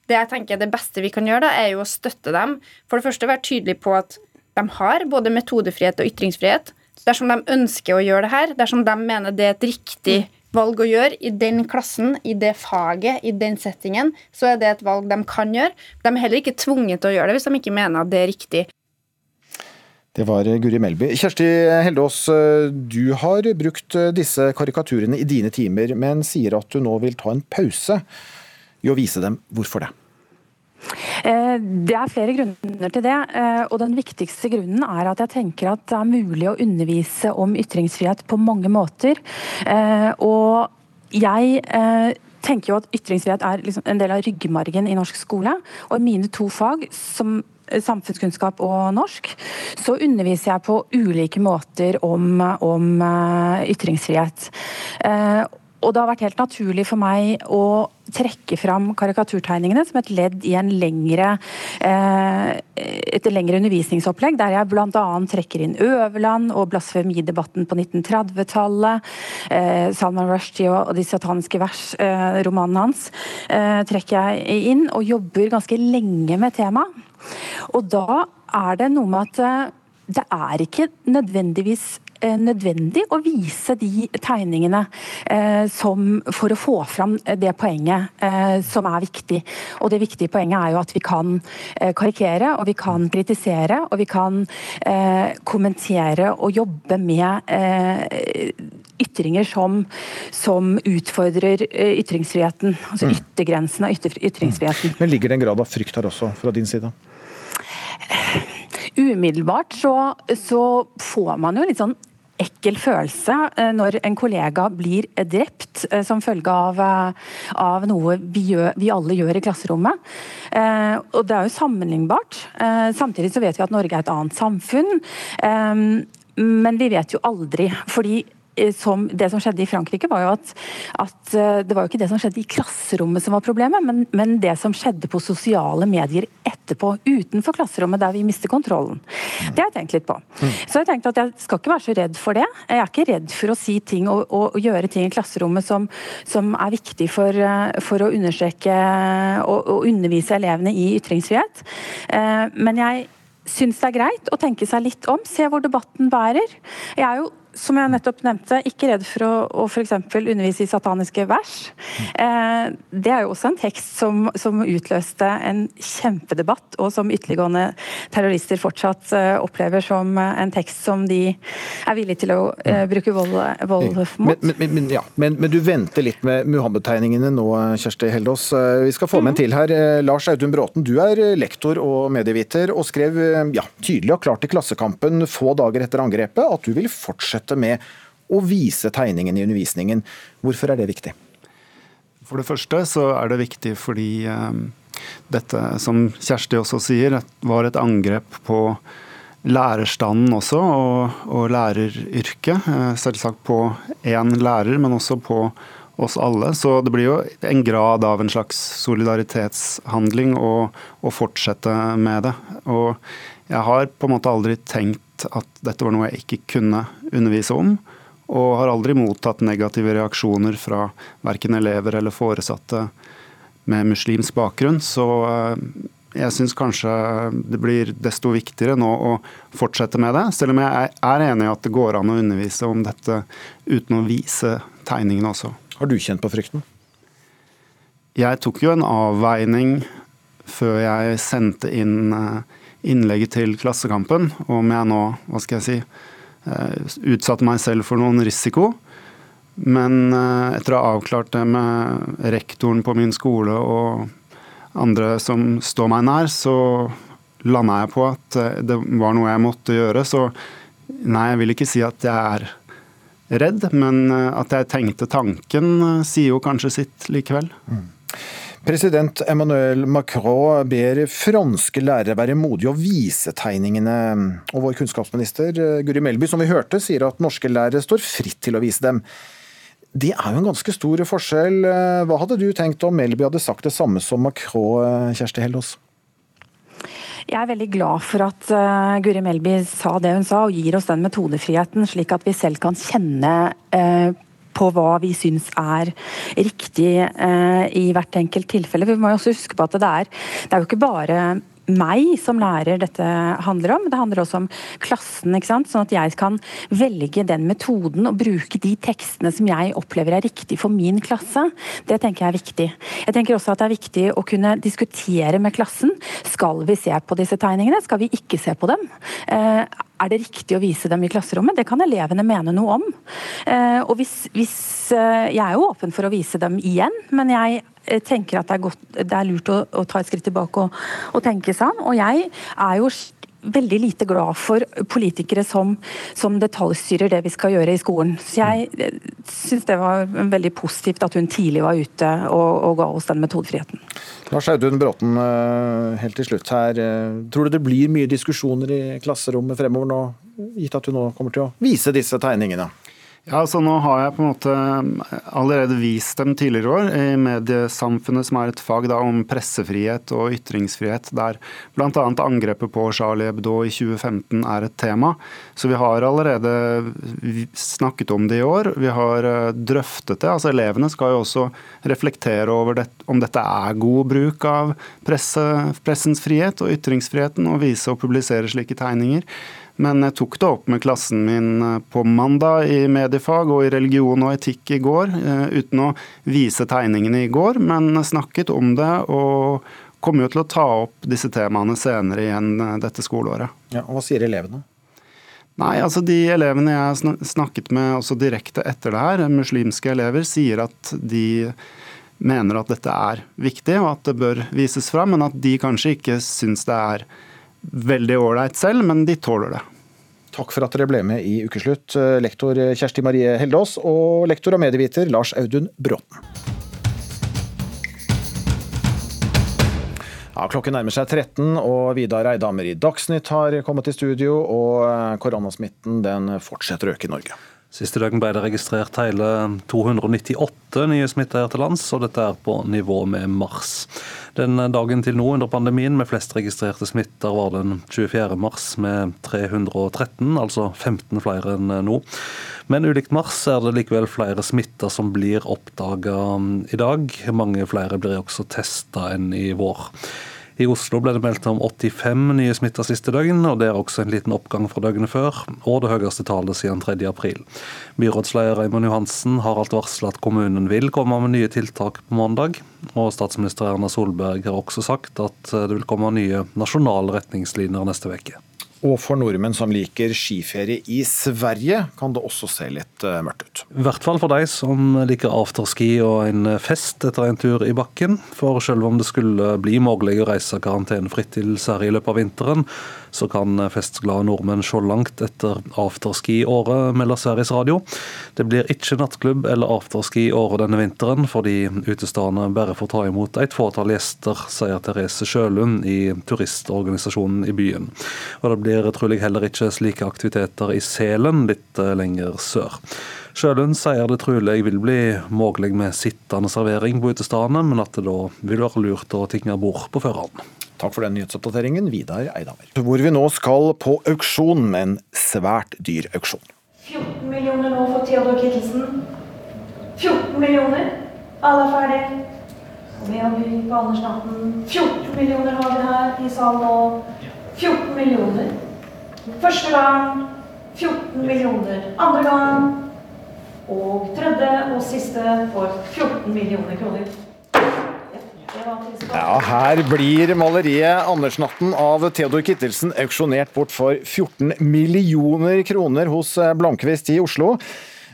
Det jeg tenker det beste vi kan gjøre, da, er jo å støtte dem. For det første være tydelig på at de har både metodefrihet og ytringsfrihet. Dersom de ønsker å gjøre det her, dersom de mener det er et riktig valg å gjøre i den klassen, i det faget, i den settingen, så er det et valg de kan gjøre. De er heller ikke tvunget til å gjøre det hvis de ikke mener at det er riktig. Det var Guri Melby. Kjersti Heldås, du har brukt disse karikaturene i dine timer, men sier at du nå vil ta en pause i å vise dem. Hvorfor det? Eh, Det er flere grunner til det, eh, og den viktigste grunnen er at jeg tenker at det er mulig å undervise om ytringsfrihet på mange måter. Eh, Og jeg eh, tenker jo at ytringsfrihet er liksom en del av ryggmargen i norsk skole. Og i mine to fag, som samfunnskunnskap og norsk, så underviser jeg på ulike måter om, om eh, ytringsfrihet. Og det har vært helt naturlig for meg å trekke fram karikaturtegningene som et ledd i en lengre, eh, et lengre undervisningsopplegg, der jeg bl.a. trekker inn Øverland og blasfemidebatten på 1930-tallet. Eh, Salman Rushdie og de sataniske vers, eh, romanen hans, trekker jeg inn, og jobber ganske lenge med temaet. Og da er det noe med at det er ikke nødvendigvis nødvendig å vise de tegningene eh, som, for å få fram det poenget eh, som er viktig. Og det viktige poenget er jo at vi kan eh, karikere, og vi kan kritisere, og vi kan eh, kommentere og jobbe med eh, ytringer som, som utfordrer eh, ytringsfriheten. Altså Mm. yttergrensen av ytter, ytringsfriheten. Men ligger det en grad av frykt her også, fra din side? Umiddelbart så, så får man jo litt sånn ekkel følelse eh, når en kollega blir drept eh, som følge av, eh, av noe vi, gjør, vi alle gjør i klasserommet. Eh, og det er jo sammenlignbart. Eh, samtidig så vet vi at Norge er et annet samfunn. Eh, men vi vet jo aldri, fordi eh, som, det som skjedde i Frankrike, var jo at, at eh, det var jo ikke det som skjedde i klasserommet som var problemet, men, men det som skjedde på sosiale medier etterpå utenfor klasserommet, der vi mister kontrollen. Det har jeg tenkt litt på. Så jeg tenkte at jeg skal ikke være så redd for det. Jeg er ikke redd for å si ting og, og, og gjøre ting i klasserommet som, som er viktig for, eh, for å understreke og, og undervise elevene i ytringsfrihet. Eh, Men jeg syns det er greit å tenke seg litt om, se hvor debatten bærer. Jeg er jo som jeg nettopp nevnte, ikke redd for å, å f.eks. undervise i sataniske vers. Eh, det er jo også en tekst som, som utløste en kjempedebatt, og som ytterliggående terrorister fortsatt eh, opplever som eh, en tekst som de er villige til å eh, bruke vold, vold mot. Men, men, men, ja. men, men du venter litt med Muhammed-tegningene nå, Kjersti Heldås. Eh, Vi skal få med en til her. Eh, Lars Audun Bråten, du er eh, lektor og medieviter, og skrev eh, ja, tydelig og klart i Klassekampen få dager etter angrepet at du vil fortsette med å vise tegningen i undervisningen. Hvorfor er det viktig? For det første så er det viktig fordi eh, dette, som Kjersti også sier, var et angrep på lærerstanden også, og, og læreryrket. Eh, Selvsagt på én lærer, men også på oss alle. Så det blir jo en grad av en slags solidaritetshandling å, å fortsette med det. Og jeg har på en måte aldri tenkt at dette var noe jeg ikke kunne undervise om. Og har aldri mottatt negative reaksjoner fra verken elever eller foresatte med muslimsk bakgrunn. Så eh, jeg syns kanskje det blir desto viktigere nå å fortsette med det. Selv om jeg er enig i at det går an å undervise om dette uten å vise tegningene også. Har du kjent på frykten? Jeg tok jo en avveining før jeg sendte inn eh, innlegget til Klassekampen, om jeg nå, hva skal jeg si, eh, utsatte meg selv for noen risiko. Men eh, etter å ha avklart det med rektoren på min skole og andre som står meg nær, så landa jeg på at det var noe jeg måtte gjøre. Så nei, jeg vil ikke si at jeg er redd, men at jeg tenkte tanken, sier jo kanskje sitt likevel. President Emmanuel Macron ber franske lærere være modige og vise tegningene. Og vår kunnskapsminister Guri Melby, som vi hørte, sier at norske lærere står fritt til å vise dem. Det er jo en ganske stor forskjell. Hva hadde du tenkt om Melby hadde sagt det samme som Macron, Kjersti Hellås? Jeg er veldig glad for at uh, Guri Melby sa det hun sa, og gir oss den metodefriheten, slik at vi selv kan kjenne uh, på hva vi syns er riktig eh, i hvert enkelt tilfelle. Vi må jo også huske på at det er, det er jo ikke bare meg som lærer dette handler om. Det handler også om klassen, ikke sant? sånn at jeg kan velge den metoden og bruke de tekstene som jeg opplever er riktig for min klasse. Det tenker jeg er viktig. Jeg tenker også at det er viktig å kunne diskutere med klassen. Skal vi se på disse tegningene? Skal vi ikke se på dem? Eh, er det riktig å vise dem i klasserommet? Det kan elevene mene noe om. Eh, og hvis, hvis eh, Jeg er jo åpen for å vise dem igjen, men jeg tenker at det er, godt, det er lurt å, å, ta et skritt tilbake og, og tenke seg om. Og jeg er jo veldig lite glad for politikere som, som, detaljstyrer det vi skal gjøre i skolen. Så jeg syns det var veldig positivt at hun tidlig var ute og, og ga oss den metodefriheten. Lars Audun Bråten, helt til slutt her. Tror du det blir mye diskusjoner i klasserommet fremover nå, gitt at du nå kommer til å vise disse tegningene? Ja, altså Nå har jeg på en måte allerede vist dem tidligere år i mediesamfunnet, som er et fag da om pressefrihet og ytringsfrihet, der bl.a. angrepet på Charlie Hebdo i 2015 er et tema. Så vi har allerede snakket om det i år. Vi har drøftet det. altså Elevene skal jo også reflektere over det, om dette er god bruk av presse, pressens frihet og ytringsfriheten, og vise og publisere slike tegninger. Men jeg tok det opp med klassen min på mandag i mediefag og i religion og etikk i går, uten å vise tegningene i går, men snakket om det og kommer jo til å ta opp disse temaene senere igjen dette skoleåret. Ja, og Hva sier elevene? Nei, altså De elevene jeg har snakket med også direkte etter det her, muslimske elever, sier at de mener at dette er viktig og at det bør vises fram, men at de kanskje ikke syns det er veldig ålreit selv, men de tåler det. Takk for at dere ble med i Ukeslutt, lektor Kjersti Marie Heldås og lektor og medieviter Lars Audun Bråten. Ja, klokken nærmer seg 13, og Vidar Eidhammer i Dagsnytt har kommet i studio. og Koronasmitten den fortsetter å øke i Norge. Siste døgn ble det registrert hele 298 nye smitta her til lands, og dette er på nivå med mars. Den dagen til nå under pandemien med flest registrerte smitter var den 24. mars med 313, altså 15 flere enn nå. Men ulikt mars er det likevel flere smitter som blir oppdaga i dag. Mange flere blir også testa enn i vår. I Oslo ble det meldt om 85 nye smitta siste døgn, og det er også en liten oppgang fra døgnet før, og det høyeste tallet siden 3. april. Byrådsleder Raymond Johansen har alt varslet at kommunen vil komme med nye tiltak på mandag, og statsminister Erna Solberg har også sagt at det vil komme nye nasjonale retningslinjer neste uke. Og for nordmenn som liker skiferie i Sverige, kan det også se litt uh, mørkt ut. I hvert fall for de som liker afterski og en fest etter en tur i bakken. For selv om det skulle bli mulig å reise karantenefritt til Sverige i løpet av vinteren, så kan festglade nordmenn se langt etter afterski-året, melder Sveriges Radio. Det blir ikke nattklubb eller afterski-året denne vinteren, fordi utestedene bare får ta imot et fåtall gjester, sier Therese Sjølund i turistorganisasjonen i byen. Og det blir trolig heller ikke slike aktiviteter i Selen, litt lenger sør. Sjølund sier det trolig vil bli mulig med sittende servering på utestedene, men at det da vil være lurt å tinge bord på forhånd. Takk for den nyhetsoppdateringen, Vidar Eidhammer. Hvor vi nå skal på auksjon med en svært dyr auksjon. 14 millioner nå for Theodor Kittelsen. 14 millioner. Alle er ferdig. Og vi har by på Andersnatten. 14 millioner har vi her i salen nå. 14 millioner. Første gang 14 millioner. Andre gang og tredje og siste for 14 millioner kroner. Ja, her blir maleriet 'Andersnatten' av Theodor Kittelsen auksjonert bort for 14 millioner kroner hos Blomkvist i Oslo.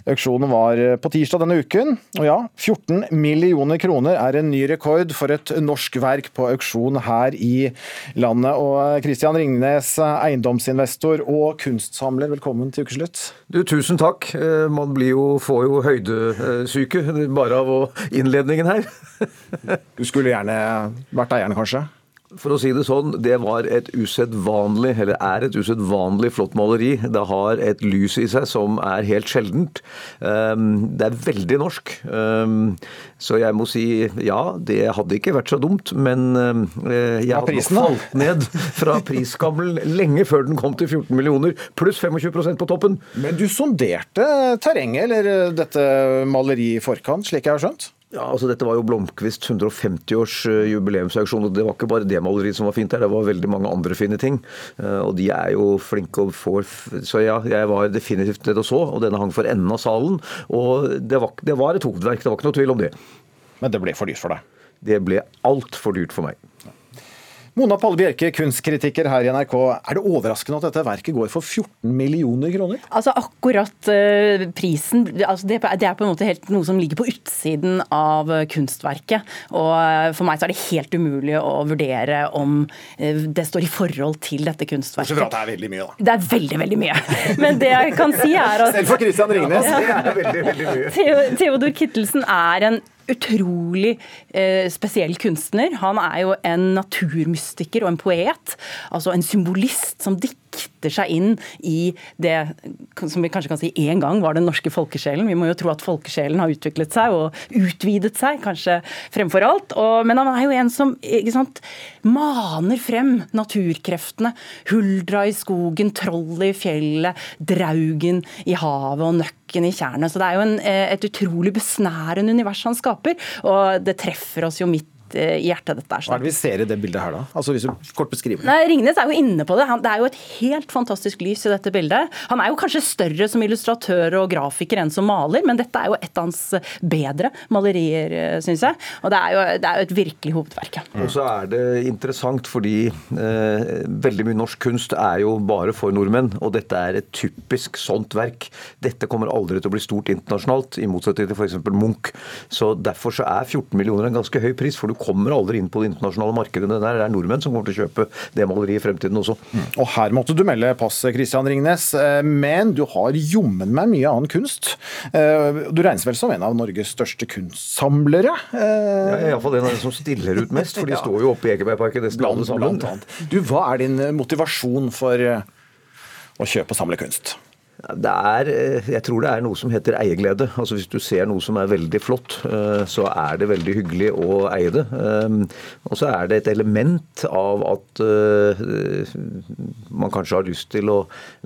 Auksjonen var på tirsdag denne uken, og ja, 14 millioner kroner er en ny rekord for et norsk verk på auksjon her i landet. Og Christian Ringnes, eiendomsinvestor og kunstsamler, velkommen til ukeslutt. Du, tusen takk. Man jo, får jo høydesyke bare av innledningen her. du skulle gjerne vært eieren, kanskje? For å si det sånn, det var et usedvanlig, eller er et usedvanlig flott maleri. Det har et lys i seg som er helt sjeldent. Det er veldig norsk. Så jeg må si ja, det hadde ikke vært så dumt, men jeg hadde nok falt ned fra prisskammel lenge før den kom til 14 millioner, pluss 25% på toppen. Men du sonderte terrenget, eller dette maleriet i forkant, slik jeg har skjønt? Ja, altså Dette var jo Blomkvist 150-års jubileumsauksjon. og Det var ikke bare det maleriet som var fint der, det var veldig mange andre fine ting. Og de er jo flinke og får Så ja, jeg var definitivt nede og så, og denne hang for enden av salen. Og det var, det var et hovedverk, det var ikke noe tvil om det. Men det ble for dyrt for deg? Det ble altfor dyrt for meg. Mona Palle Bjerke, kunstkritiker her i NRK. Er det overraskende at dette verket går for 14 millioner kroner? Altså Akkurat uh, prisen altså det, det, er på en måte helt noe som ligger på utsiden av kunstverket. Og uh, For meg så er det helt umulig å vurdere om uh, det står i forhold til dette kunstverket. Bortsett fra at det er veldig mye, da. Det er veldig, veldig mye. Men det jeg kan si er at Selv for Christian Ringnes. Ja, det er veldig, veldig mye. Theo, Theodor Kittelsen er en utrolig eh, spesiell kunstner. Han er jo en naturmystiker og en poet. Altså en symbolist som dikter seg inn i det som vi kanskje kan si en gang var den norske folkesjelen. Vi må jo tro at folkesjelen har utviklet seg og utvidet seg, kanskje fremfor alt. Og, men han er jo en som sant, maner frem naturkreftene. Huldra i skogen, trollet i fjellet, draugen i havet og nøkken i tjernet. Så det er jo en, et utrolig besnærende univers han skaper, og det treffer oss jo midt i hjertet dette er. Hva er det vi ser i det bildet her, da? Altså hvis du kort beskriver det. Nei, Ringnes er jo inne på det. Han, det er jo et helt fantastisk lys i dette bildet. Han er jo kanskje større som illustratør og grafiker enn som maler, men dette er jo et av hans bedre malerier, syns jeg. Og det er, jo, det er jo et virkelig hovedverk. Ja. Og så er det interessant fordi eh, veldig mye norsk kunst er jo bare for nordmenn, og dette er et typisk sånt verk. Dette kommer aldri til å bli stort internasjonalt, i motsetning til f.eks. Munch. Så derfor så er 14 millioner en ganske høy pris. for du kommer aldri inn på det internasjonale markedet. Det, er nordmenn som kommer til å kjøpe det maleriet i fremtiden også. Mm. Og her måtte du melde passet, Christian Ringnes. Men du har jommen meg mye annen kunst. Du regnes vel som en av Norges største kunstsamlere? Ja, Iallfall en av de som stiller ut mest, for de ja. står jo oppe i Ekebergparken nesten alle sammen. Du, Hva er din motivasjon for å kjøpe og samle kunst? Det er, eh, jeg tror det er noe som heter eierglede. Altså Hvis du ser noe som er veldig flott, eh, så er det veldig hyggelig å eie det. Eh, Og så er det et element av at man kanskje har lyst til å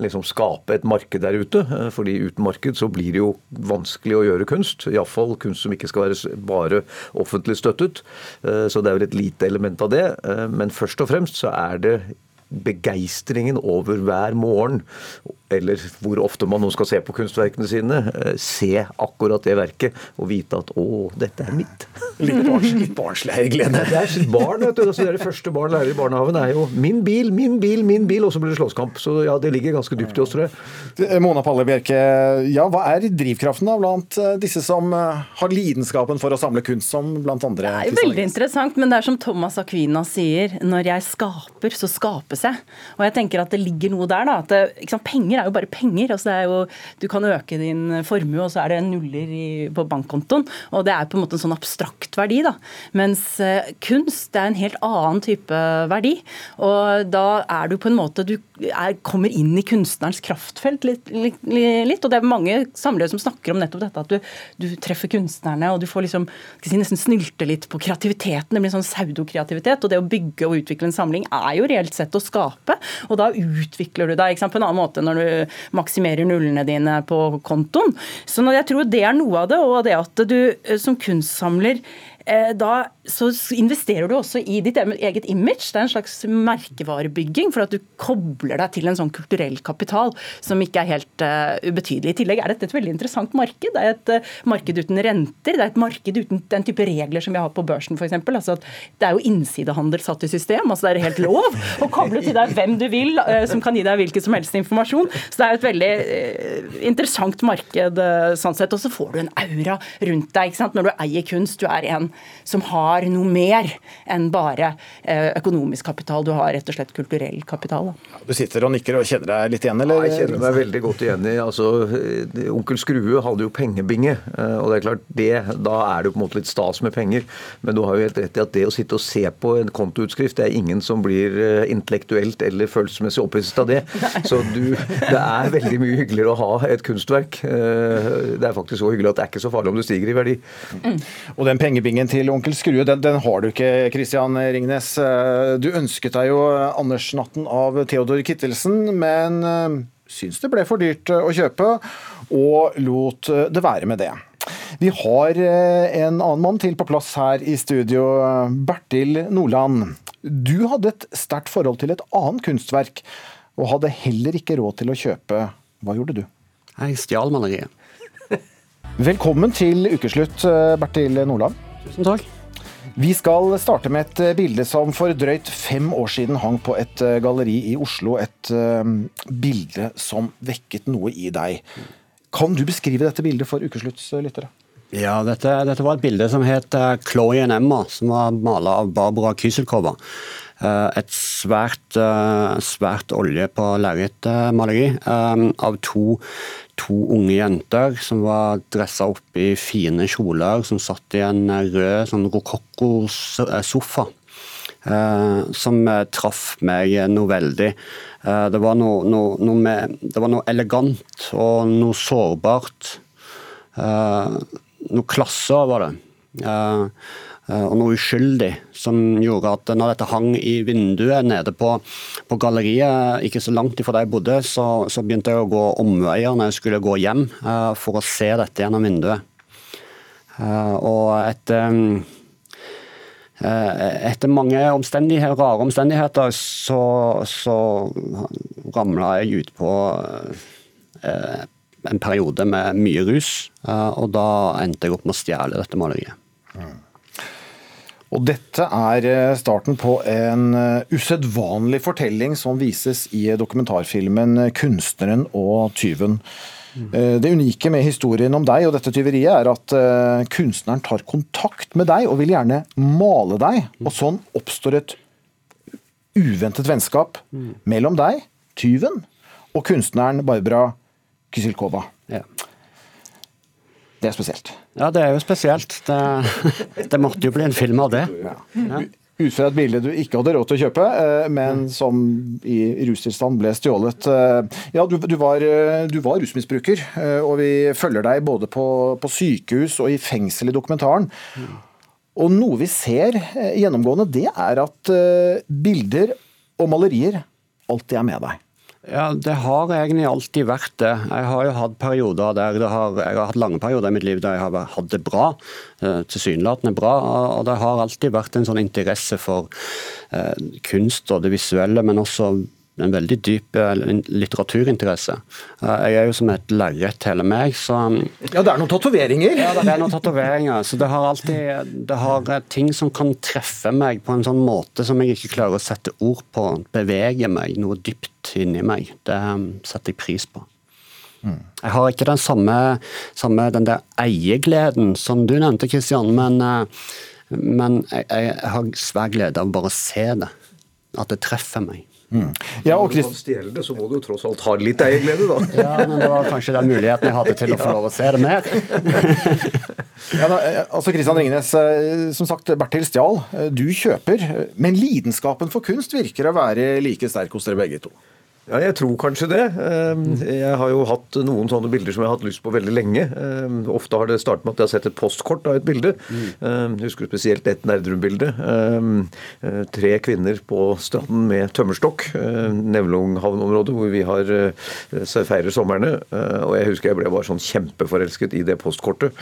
liksom skape et marked der ute. Fordi uten marked så blir det jo vanskelig å gjøre kunst. Iallfall kunst som ikke skal være bare offentlig støttet. Så det er vel et lite element av det. Men først og fremst så er det begeistringen over hver morgen, eller hvor ofte man nå skal se på kunstverkene sine, eh, se akkurat det verket og vite at 'å, dette er mitt'. Litt, barns, litt barnslig eierglede. Det er sitt barn, vet du. Altså, det er det første barn lærer i barnehagen, er jo 'min bil, min bil, min bil', og så blir det slåsskamp. Så ja, det ligger ganske dypt i oss, tror jeg. Mona Palle Bjerke, ja, hva er drivkraften da blant eh, disse som eh, har lidenskapen for å samle kunst, som blant andre? Det er jo veldig interessant, men det er som Thomas Aquina sier, når jeg skaper, så skapes jeg. Og jeg tenker at det ligger noe der, da. At det, ikke sant, penger er jo bare penger. Altså det er jo, du kan øke din formue, og så er det nuller i, på bankkontoen. Og det er på en måte en sånn abstrakt verdi, da. Mens eh, kunst det er en helt annen type verdi. Og da er du på en måte Du er, kommer inn i kunstnerens kraftfelt litt, litt, litt. Og det er mange samlere som snakker om nettopp dette, at du, du treffer kunstnerne, og du får liksom si, nesten snylte litt på kreativiteten. Det blir sånn pseudokreativitet. Og det å bygge og utvikle en samling er jo reelt sett å skape. Og da utvikler du deg på en annen måte når du maksimerer nullene dine på kontoen. Så jeg tror det er noe av det, og det at du eh, som kunstsamler da så investerer du også i ditt eget image. Det er en slags merkevarebygging, for at du kobler deg til en sånn kulturell kapital som ikke er helt uh, ubetydelig. I tillegg er dette et veldig interessant marked. Det er et uh, marked uten renter. Det er et marked uten den type regler som vi har på børsen, f.eks. Altså at det er jo innsidehandel satt i system. altså Det er helt lov å koble til deg hvem du vil, uh, som kan gi deg hvilken som helst informasjon. Så det er et veldig interessant marked sånn sett. Og så får du en aura rundt deg ikke sant? når du eier kunst. Du er en som har noe mer enn bare økonomisk kapital. Du har rett og slett kulturell kapital. Da. Du sitter og nikker og kjenner deg litt igjen, eller? Ja, jeg kjenner meg veldig godt igjen i altså, Onkel Skrue hadde jo pengebinge. eh, og det er klart, det, Da er det jo på en måte litt stas med penger. Men du har jo helt rett i at det å sitte og se på en kontoutskrift, det er ingen som blir eh, intellektuelt eller følelsesmessig opphisset av det. Så du, det er veldig mye hyggeligere å ha et kunstverk. Eh, Det er faktisk så hyggelig at det er ikke så farlig om du stiger i verdi. Og den pengebingen til onkel Skrue, den, den har du ikke, Kristian Ringnes. Eh, Du ønsket deg jo Andersnatten av Theodor Kittelsen, men eh, syns det ble for dyrt eh, å kjøpe, og lot det være med det. Vi har en annen mann til på plass her i studio, Bertil Nordland. Du hadde et sterkt forhold til et annet kunstverk, og hadde heller ikke råd til å kjøpe. Hva gjorde du? Jeg stjal maleriet. Velkommen til ukeslutt, Bertil Nordland. Tusen takk. Vi skal starte med et eh, bilde som for drøyt fem år siden hang på et eh, galleri i Oslo. Et uh, bilde som vekket noe i deg. Kan du beskrive dette bildet for ukeslutts lyttere? Ja, dette, dette var et bilde som het uh, Chloé and Emma, som var mala av Barbara Kyselkova. Uh, et svært, uh, svært olje på lerret-maleri av to, to unge jenter som var dressa opp i fine kjoler, som satt i en rød sånn rokokkosofa. Uh, som uh, traff meg noe veldig. Uh, det, var noe, noe, noe med, det var noe elegant og noe sårbart. Noe klasse over det. og noe uskyldig som gjorde at når dette hang i vinduet nede på, på galleriet, ikke så langt ifra der jeg bodde, så, så, begynte jeg å gå omveier når jeg skulle gå hjem for å se dette gjennom vinduet. og etter etter mange omstendigheter, rare omstendigheter så, så ramla jeg ut på eh, en periode med mye rus, eh, og da endte jeg opp med å stjele dette maleriet. Og dette er starten på en usedvanlig fortelling som vises i dokumentarfilmen 'Kunstneren og tyven'. Det unike med historien om deg og dette tyveriet er at kunstneren tar kontakt med deg og vil gjerne male deg. Og sånn oppstår et uventet vennskap mellom deg, tyven, og kunstneren Barbara Kysilkova. Ja. Det er spesielt. Ja, det er jo spesielt. Det, det måtte jo bli en film av det. Ja. ut fra et bilde du ikke hadde råd til å kjøpe, eh, men som i rustilstand ble stjålet. Eh, Ja, du, du, var, eh, du var rusmisbruker, og vi følger deg både på, på sykehus og i fengsel i dokumentaren. Og noe vi ser gjennomgående, det er at bilder og malerier alltid er med deg. Ja, Det har egentlig alltid vært det. Jeg har jo hatt perioder der det har, jeg har hatt lange perioder i mitt liv der jeg har hatt det bra, eh, tilsynelatende bra. og Det har alltid vært en sånn interesse for eh, kunst og det visuelle, men også en veldig dyp eh, litteraturinteresse. Eh, jeg er jo som et lerret hele meg, så Ja, det er noen tatoveringer. Ja, det er noen tatoveringer. Så det har alltid det har eh, ting som kan treffe meg på en sånn måte som jeg ikke klarer å sette ord på. Bevege meg noe dypt inni meg. Det um, setter jeg pris på. Jeg har ikke den samme, samme den der eiegleden som du nevnte, Kristian, men, men jeg, jeg har svær glede av bare å se det. At det treffer meg. Ja, og Når du kan stjele det, så må du jo tross alt ha litt eierglede, da. Ja, men det var kanskje den muligheten jeg hadde til å få lov å se det mer. Ja, da, eh, altså Kristian Ringnes, eh, som sagt, Bertil stjal. Eh, Du kjøper, men lidenskapen for kunst virker å være like sterk hos dere begge to. Ja, jeg tror kanskje det. Eh, Jeg har jo hatt noen sånne bilder som jeg har hatt lyst på veldig lenge. Eh, Ofte har det startet med at jeg har sett et postkort av et bilde. Eh, Jeg husker spesielt et Nerdrum-bilde. Eh, Tre kvinner på stranden med tømmerstokk. eh, Nevlunghavn-området hvor vi har eh, feirer somrene. Og jeg husker jeg ble bare sånn kjempeforelsket i det postkortet.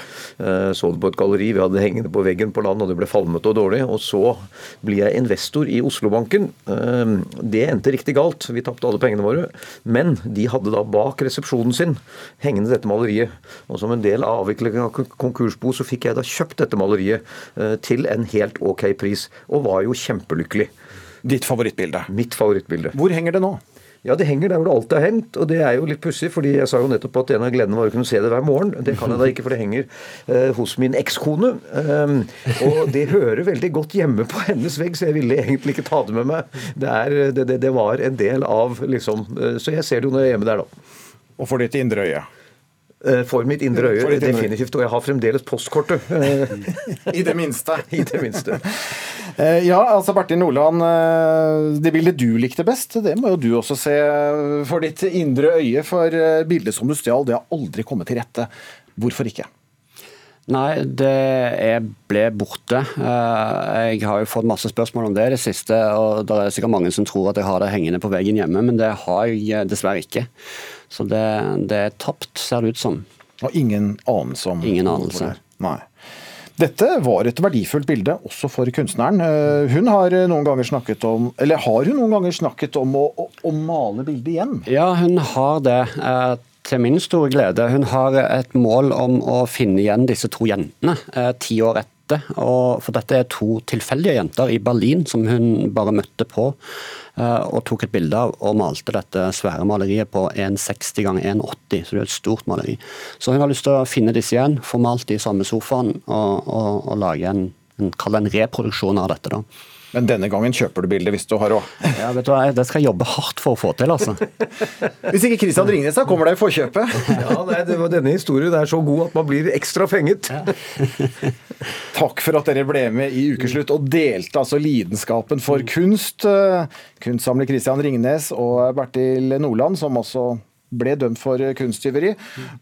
Så det på et galleri. Vi hadde det hengende på veggen på land, og det ble falmete og dårlig. Og så blir jeg investor i Oslobanken. Det endte riktig galt. Vi tapte alle pengene våre. Men de hadde da bak resepsjonen sin hengende dette maleriet. Og som en del av avviklingen av konkursbo så fikk jeg da kjøpt dette maleriet eh, til en helt ok pris. Og var jo kjempelykkelig. Ditt favorittbilde? Mitt favorittbilde. Hvor henger det nå? Ja, Det henger der hvor det alltid har hengt, og det er jo litt pussig. fordi jeg sa jo nettopp at en av gledene var å kunne se det hver morgen. Det kan jeg da ikke, for det henger eh, hos min ekskone. Um, og det hører veldig godt hjemme på hennes vegg, så jeg ville egentlig ikke ta det med meg. Det, er, det, det, det var en del av liksom eh, Så jeg ser det jo når jeg er hjemme der, da. Og for ditt indre øye? Eh, For mitt indre øye, definitivt. Og jeg har fremdeles postkortet. I det minste. I det minste. Eh, Ja, altså Bertil Nordland, eh, det bildet du likte best, det må jo du også se for ditt indre øye. For bildet som du stjal, det har aldri kommet til rette. Hvorfor ikke? Nei, det er, ble borte. Eh, Jeg har jo fått masse spørsmål om det i det siste, og det er sikkert mange som tror at jeg har det hengende på veggen hjemme, men det har jeg dessverre ikke. Så det, det er tapt, ser det ut som. Og ingen anelse om Ingen anelse. Nei. Dette var et verdifullt bilde også for kunstneren. Eh, Hun har noen ganger snakket om Eller har hun noen ganger snakket om å, å, å male bildet igjen? Ja, hun har det. Til min store glede. Hun har et mål om å finne igjen disse to jentene eh, ti år etter. Og for dette er to tilfeldige jenter i Berlin som hun bare møtte på. eh, Og tok et bilde av og malte dette svære maleriet på 1,60 ganger 1,80. Så det er et stort maleri. Så hun har lyst til å finne disse igjen, få malt de i samme sofaen og, og, og lage en, en, en reproduksjon av dette. da. Men denne gangen kjøper du bildet hvis du har råd. Ja, vet du hva, Det skal jeg jobbe hardt for å få til, altså. Hvis ikke Kristian Ringnes, da kommer deg i forkjøpet. Ja, nei, det var Denne historien er så god at man blir ekstra fenget. Takk for at dere ble med i Ukeslutt og delte altså lidenskapen for kunst. Eh, Kunstsamler Kristian Ringnes og Bertil Nordland, som også ble dømt for kunsttyveri.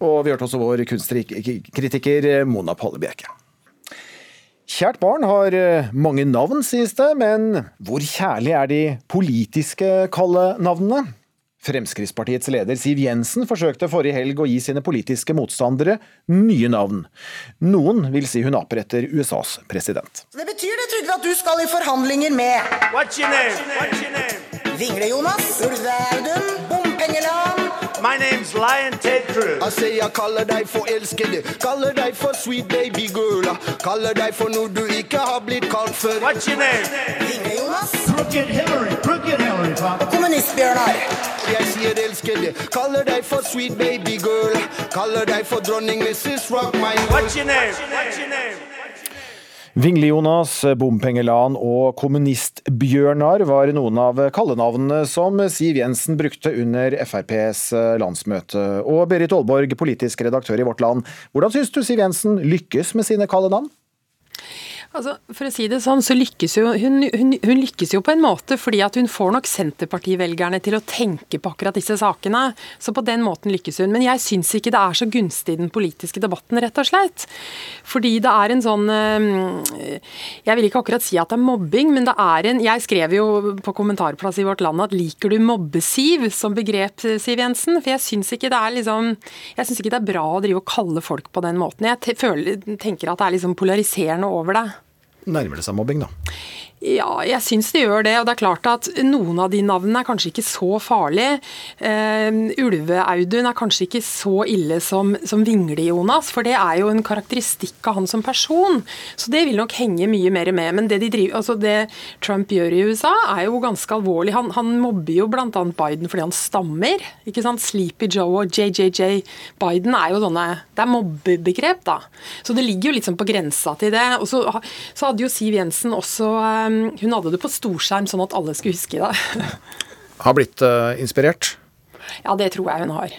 Og vi hørte også vår kunstkritiker Mona Palle Bjerke. Kjært barn har eh, mange navn, sies det, men hvor kjærlig er de politiske kallenavnene? Fremskrittspartiets leder Siv Jensen forsøkte forrige helg å gi sine politiske motstandere nye navn. Noen vil si hun aper etter USAs president. Det betyr det, Trygve, at du skal i forhandlinger med What's your name? What's your name? Vingle-Jonas, Ulve Audun, Bompengeland. My name's Lion Ted Cruz. Jeg sier jeg kaller deg for elskede, kaller deg for sweet baby girl. Kaller deg for noe du ikke har blitt kalt før. What's your name? Vingle-Jonas. Crooked Hillary. Crooked Hillary, Papa. Kommunist-Bjørnar. Jeg sier elskede, kaller deg for sweet baby girl. Kaller deg for dronning Mrs. Rock my world. What's your name? What's your name? Vingle-Jonas, Bompengelan og Kommunist-Bjørnar var noen av kallenavnene som Siv Jensen brukte under FrPs landsmøte. Og Berit Aalborg, politisk redaktør i Vårt Land, hvordan syns du Siv Jensen lykkes med sine kallenavn? Altså, for å si det sånn, så lykkes jo, hun, hun, hun, lykkes jo på en måte fordi at hun får nok Senterpartivelgerne til å tenke på akkurat disse sakene. Så på den måten lykkes hun. Men jeg syns ikke det er så gunstig i den politiske debatten, rett og slett. Fordi det er en sånn eh, Jeg vil ikke akkurat si at det er mobbing, men det er en Jeg skrev jo på kommentarplass i Vårt Land at 'liker du mobbesiv' som begrep, Siv Jensen? For jeg syns ikke det er liksom Jeg syns ikke det er bra å drive og kalle folk på den måten. Jeg føler, tenker at det er liksom polariserende over det nærmer det seg mobbing, da? Ja, jeg syns det gjør det. Og det er klart at noen av de navnene er kanskje ikke så farlige. Uh, Ulve-Audun er kanskje ikke så ille som, som Vingle-Jonas, for det er jo en karakteristikk av han som person. Så det vil nok henge mye mer med. Men det, de driver, altså det Trump gjør i USA, er jo ganske alvorlig. Han, han mobber jo bl.a. Biden fordi han stammer. ikke sant? Sleepy Joe og JJJ Biden er jo sånne Det er mobbebegrep, da. Så det ligger jo litt sånn på grensa til det. Og så, så hadde jo Siv Jensen også hun hadde det på storskjerm, sånn at alle skulle huske det. har blitt uh, inspirert? Ja, det tror jeg hun har.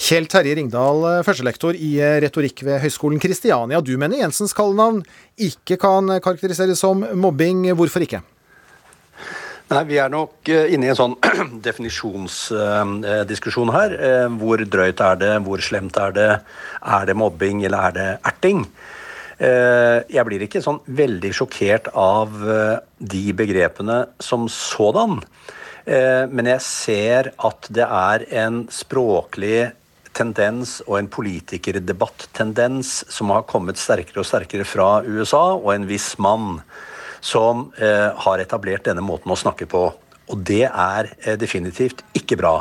Kjell Terje Ringdal, eh, førstelektor i eh, retorikk ved Høgskolen Kristiania. Du mener Jensens kallenavn ikke kan karakteriseres som mobbing. Hvorfor ikke? Nei, Vi er nok inne i en sånn definisjonsdiskusjon her. Hvor drøyt er det, hvor slemt er det? Er det mobbing, eller er det erting? Eh, jeg blir ikke sånn veldig sjokkert av eh, de begrepene som sådan. Eh, men jeg ser at det er en språklig tendens og en politikerdebatt-tendens som har kommet sterkere og sterkere fra USA, og en viss mann som har etablert denne måten å snakke på. Og det er definitivt ikke bra.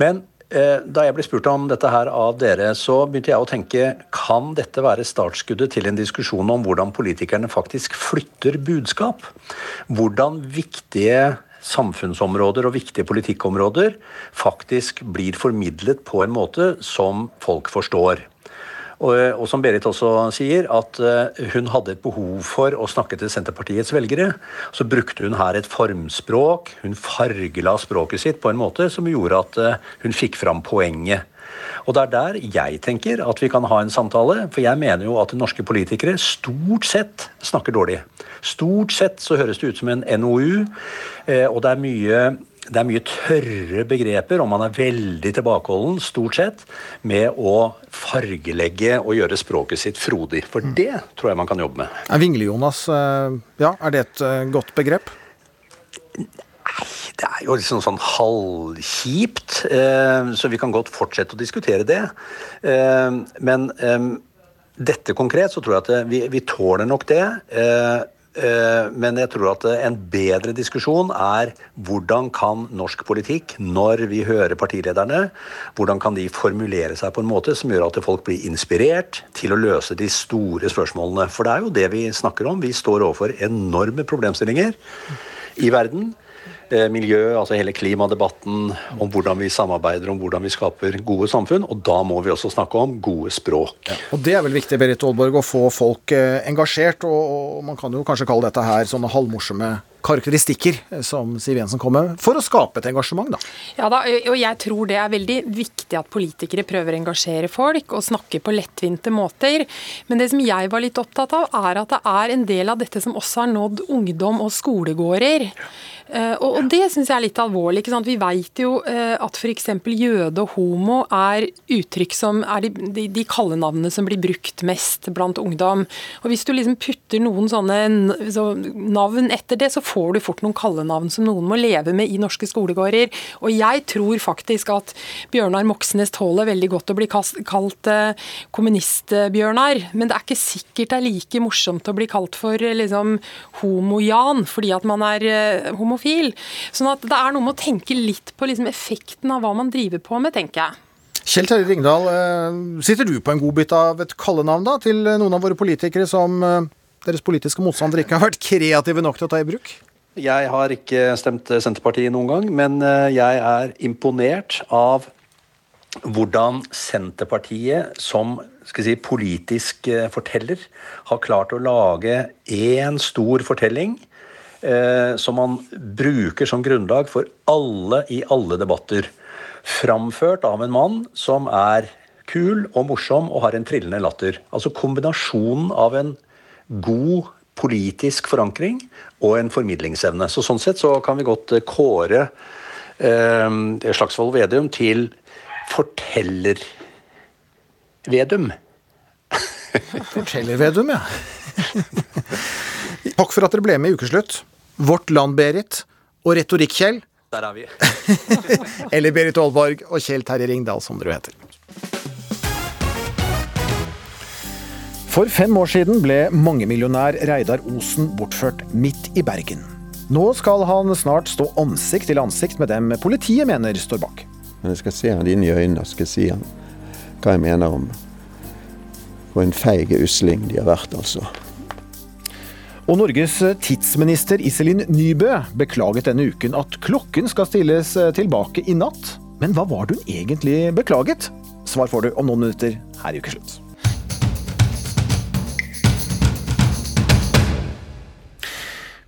Men da jeg ble spurt om dette her av dere, så begynte jeg å tenke kan dette være startskuddet til en diskusjon om hvordan politikerne faktisk flytter budskap? Hvordan viktige samfunnsområder og viktige politikkområder faktisk blir formidlet på en måte som folk forstår. Og, og, som Berit også sier, at uh, hun hadde et behov for å snakke til Senterpartiets velgere. Så brukte hun her et formspråk. Hun fargela språket sitt på en måte som gjorde at uh, hun fikk fram poenget. Og det er der jeg tenker at vi kan ha en samtale. For jeg mener jo at norske politikere stort sett snakker dårlig. Stort sett så høres det ut som en NOU, og det er mye det er mye tørre begreper, og man er veldig tilbakeholden, stort sett, med å fargelegge og gjøre språket sitt frodig. For det tror jeg man kan jobbe med. Er Vingle-Jonas eh, ja, er det et eh, godt begrep? Nei, det er jo liksom sånn halvkjipt. Eh, så vi kan godt fortsette å diskutere det. Men dette konkret så tror jeg at vi, vi tåler nok det. Eh, men jeg tror at en bedre diskusjon er hvordan kan norsk politikk, når vi hører partilederne, hvordan kan de formulere seg på en måte som gjør at folk blir inspirert til å løse de store spørsmålene. For det er jo det vi snakker om. Vi står overfor enorme problemstillinger i verden. Eh, miljø, altså hele klimadebatten, om hvordan vi samarbeider, om hvordan vi skaper gode samfunn. Og da må vi også snakke om gode språk. Ja, og Det er vel viktig Berit Aalborg, å få folk eh, engasjert. Og, man kan jo kanskje kalle dette her sånne halvmorsomme karakteristikker eh, som Siv Jensen kom med, for å skape et engasjement, da. Ja da, og jeg tror det er veldig viktig at politikere prøver å engasjere folk og snakke på lettvinte måter. Men det som jeg var litt opptatt av, er at det er en del av dette som også har nådd ungdom og skolegårder. Eh, og, og det syns jeg er litt alvorlig. ikke sant? Vi vet jo uh, at f.eks. jøde og homo er uttrykk som er de, de, de kallenavnene som blir brukt mest blant ungdom. Og Hvis du liksom putter noen sånne så navn etter det, så får du fort noen kallenavn som noen må leve med i norske skolegårder. Og jeg tror faktisk at Bjørnar Moxnes tåler veldig godt å bli kalt uh, kommunist-Bjørnar, men det er ikke sikkert det er like morsomt å bli kalt for liksom homo-Jan fordi at man er homo homofil. Sånn at det er noe med å tenke litt på liksom effekten av hva man driver på med, tenker jeg. Kjell Terje Ringdal, eh, sitter du på en godbit av et kallenavn da, til noen av våre politikere som eh, deres politiske motstandere ikke har vært kreative nok til å ta i bruk? Jeg har ikke stemt Senterpartiet noen gang, men eh, jeg er imponert av hvordan Senterpartiet som skal si, politisk forteller har klart å lage én stor fortelling eh, som man bruker som grunnlag for alle i alle debatter. Framført av en mann som er kul og morsom og har en trillende latter. Altså kombinasjonen av en god politisk forankring og en formidlingsevne. Så Sånn sett så kan vi godt eh, kåre eh, Slagsvold Vedum til forteller-Vedum. Forteller-Vedum, ja. Takk for at dere ble med i Ukeslutt. Vårt Land, Berit. Og Retorikk-Kjell. Der er vi. Eller Berit Aalborg og Kjell Terje Ringdal, som dere heter. For fem år siden ble mangemillionær Reidar Osen bortført midt i Bergen. Nå skal han snart stå ansikt til ansikt med dem politiet mener står bak. Men jeg skal se han inn i øynene og skal si han hva jeg mener om hvor en feig usling de har vært, altså. Og Norges tidsminister Iselin Nybø beklaget denne uken at klokken skal stilles tilbake i natt. Men hva var det hun egentlig beklaget? Svar får du om noen minutter her i Ukeslutt.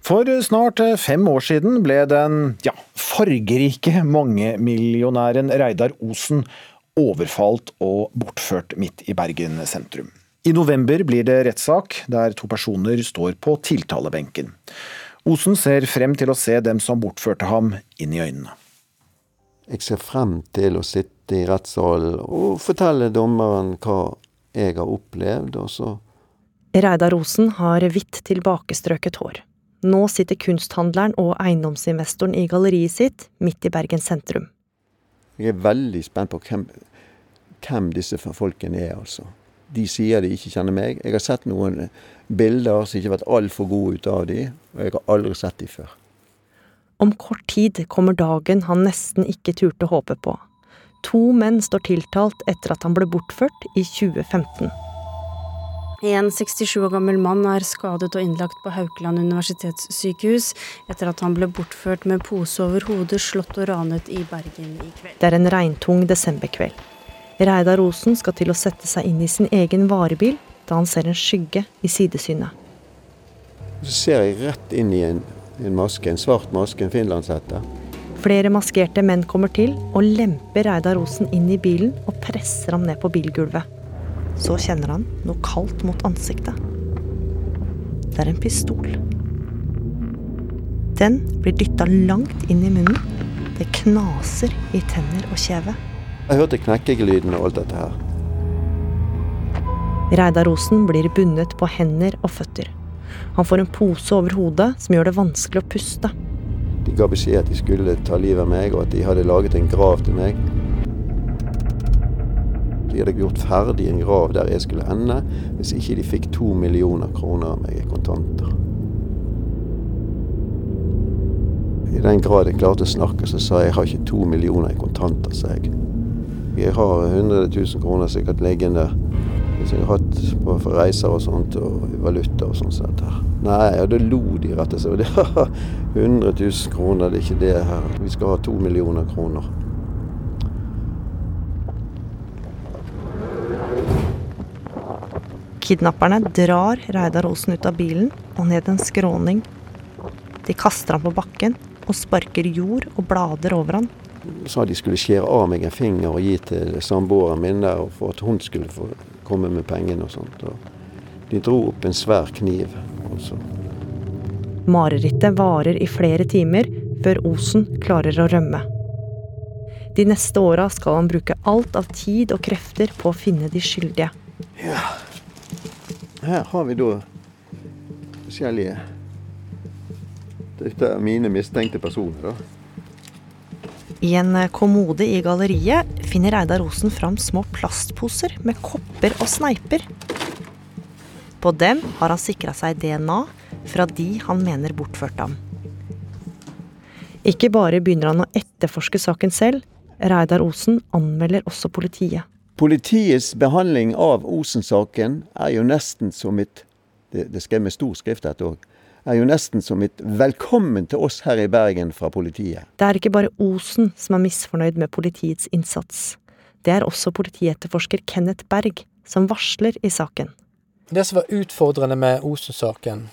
For snart fem år siden ble den ja, fargerike mangemillionæren Reidar Osen overfalt og bortført midt i Bergen sentrum. I november blir det rettssak, der to personer står på tiltalebenken. Osen ser frem til å se dem som bortførte ham, inn i øynene. Jeg ser frem til å sitte i rettssalen og fortelle dommeren hva jeg har opplevd, og så Reidar Osen har hvitt tilbakestrøket hår. Nå sitter kunsthandleren og eiendomsinvestoren i galleriet sitt midt i Bergen sentrum. Jeg er veldig spent på hvem, hvem disse folkene er, altså. De sier de ikke kjenner meg. Jeg har sett noen bilder som ikke har vært altfor gode ut av de, og jeg har aldri sett de før. Om kort tid kommer dagen han nesten ikke turte håpe på. To menn står tiltalt etter at han ble bortført i 2015. En 67 år gammel mann er skadet og innlagt på Haukeland universitetssykehus etter at han ble bortført med pose over hodet, slått og ranet i Bergen i kveld. Det er en regntung desemberkveld. Reidar Osen skal til å sette seg inn i sin egen varebil da han ser en skygge i sidesynet. Så ser jeg rett inn i en, en maske, en svart maske, en finlandshette. Flere maskerte menn kommer til og lemper Reidar Osen inn i bilen og presser ham ned på bilgulvet. Så kjenner han noe kaldt mot ansiktet. Det er en pistol. Den blir dytta langt inn i munnen. Det knaser i tenner og kjeve. Jeg hørte knekkelyden og alt dette her. Reidar Osen blir bundet på hender og føtter. Han får en pose over hodet som gjør det vanskelig å puste. De ga beskjed at de skulle ta livet av meg, og at de hadde laget en grav til meg. De hadde gjort ferdig en grav der jeg skulle ende, hvis ikke de fikk to millioner kroner av meg i kontanter. I den grad jeg klarte å snakke, så sa jeg jeg har ikke to millioner i kontanter, sa jeg. Jeg har 100 000 kroner sikkert liggende som jeg har hatt på reiser og sånt, og valuta og sånt. sånt her. Nei, og da lo de rett og slett. 100 000 kroner, det er ikke det her. Vi skal ha to millioner kroner. Kidnapperne drar Reidar Olsen ut av bilen og ned en skråning. De kaster ham på bakken og sparker jord og blader over han. Sa de skulle skjære av meg en finger og gi til samboeren min der, for at hun skulle få komme med pengene og sånt. Og de dro opp en svær kniv. Også. Marerittet varer i flere timer før Osen klarer å rømme. De neste åra skal han bruke alt av tid og krefter på å finne de skyldige. Ja. Her har vi da forskjellige Dette er mine mistenkte personer, da. I en kommode i galleriet finner Reidar Osen fram små plastposer med kopper og sneiper. På dem har han sikra seg DNA fra de han mener bortførte ham. Ikke bare begynner han å etterforske saken selv, Reidar Osen anmelder også politiet. Politiets behandling av Osen-saken er jo nesten som et det, det skrev med stor skrift dette òg. Er jo nesten som et velkommen til oss her i Bergen fra politiet. Det er ikke bare Osen som er misfornøyd med politiets innsats. Det er også politietterforsker Kenneth Berg, som varsler i saken. Det som var utfordrende med Osen-saken,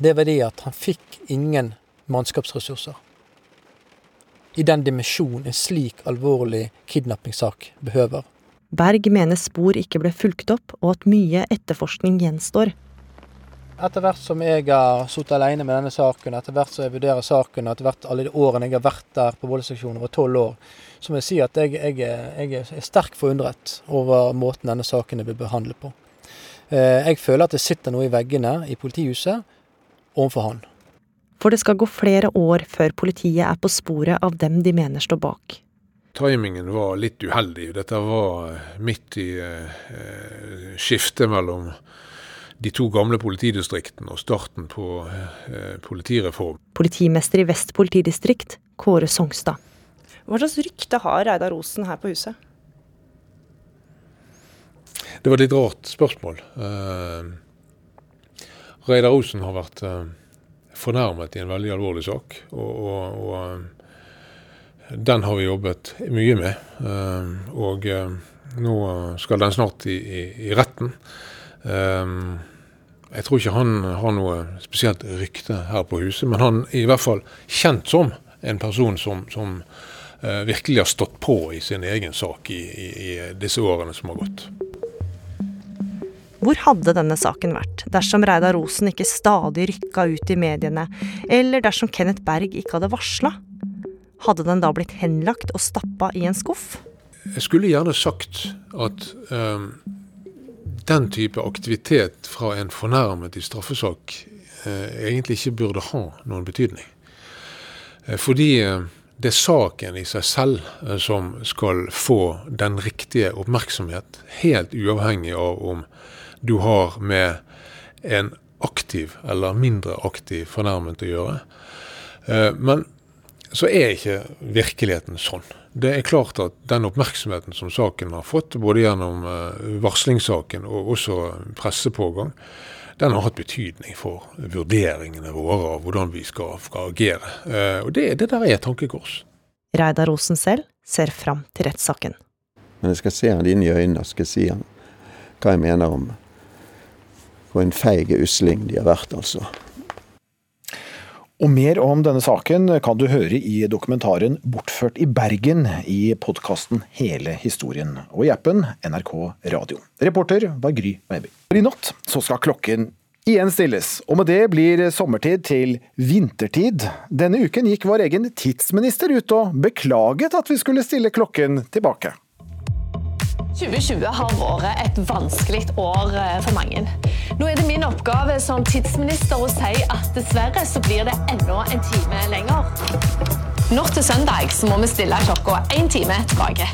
det var det at han fikk ingen mannskapsressurser. I den dimensjon en slik alvorlig kidnappingssak behøver. Berg mener spor ikke ble fulgt opp, og at mye etterforskning gjenstår. Etter hvert som jeg har sittet alene med denne saken, etter hvert som jeg vurderer saken, etter hvert alle de årene jeg har vært der på voldsseksjonen over tolv år, så må jeg si at jeg, jeg, jeg er sterkt forundret over måten denne saken er blitt behandlet på. Eh, Jeg føler at det sitter noe i veggene i politihuset overfor han. For det skal gå flere år før politiet er på sporet av dem de mener står bak. Timingen var litt uheldig. Dette var eh, midt i eh, skiftet mellom de to gamle politidistriktene og starten på eh, politireform. Politimester i Vest politidistrikt, Kåre Songstad. Hva slags rykte har Reidar Osen her på huset? Det var et litt rart spørsmål. Eh, Reidar Osen har vært eh, fornærmet i en veldig alvorlig sak. Og, og, og eh, den har vi jobbet mye med. Eh, og eh, nå skal den snart i, i, i retten. Jeg tror ikke han har noe spesielt rykte her på huset, men han er i hvert fall kjent som en person som, som eh, virkelig har stått på i sin egen sak i, i, i disse årene som har gått. Hvor hadde denne saken vært dersom Reidar Osen ikke stadig rykka ut i mediene, eller dersom Kenneth Berg ikke hadde varsla? Hadde den da blitt henlagt og stappa i en skuff? Jeg skulle gjerne sagt at eh, den type aktivitet fra en fornærmet i straffesak eh, egentlig ikke burde ha noen betydning. Eh, fordi eh, det er saken i seg selv eh, som skal få den riktige oppmerksomhet, helt uavhengig av om du har med en aktiv eller mindre aktiv fornærmet å gjøre. Eh, Men så er ikke virkeligheten sånn. Det er klart at den oppmerksomheten som saken har fått, både gjennom eh, varslingssaken og også pressepågang, den har hatt betydning for vurderingene våre av hvordan vi skal, skal agere. Eh, Og det, det der er et tankekors. Reidar Osen selv ser fram til rettssaken. Men jeg skal se han inn i øynene og skal si han hva jeg mener om hvor en feig usling de har vært, altså. Og mer om denne saken kan du høre i dokumentaren 'Bortført i Bergen' i podkasten Hele historien, og i appen NRK Radio. Reporter var Gry Veiby. I natt så skal klokken igjen stilles, og med det blir sommertid til vintertid. Denne uken gikk vår egen tidsminister ut og beklaget at vi skulle stille klokken tilbake. 2020 har vært et vanskelig år eh, for mange. Nå er det min oppgave som tidsminister å si at dessverre så blir det enda en time lenger. Natt til søndag så må vi stille klokka én time tilbake.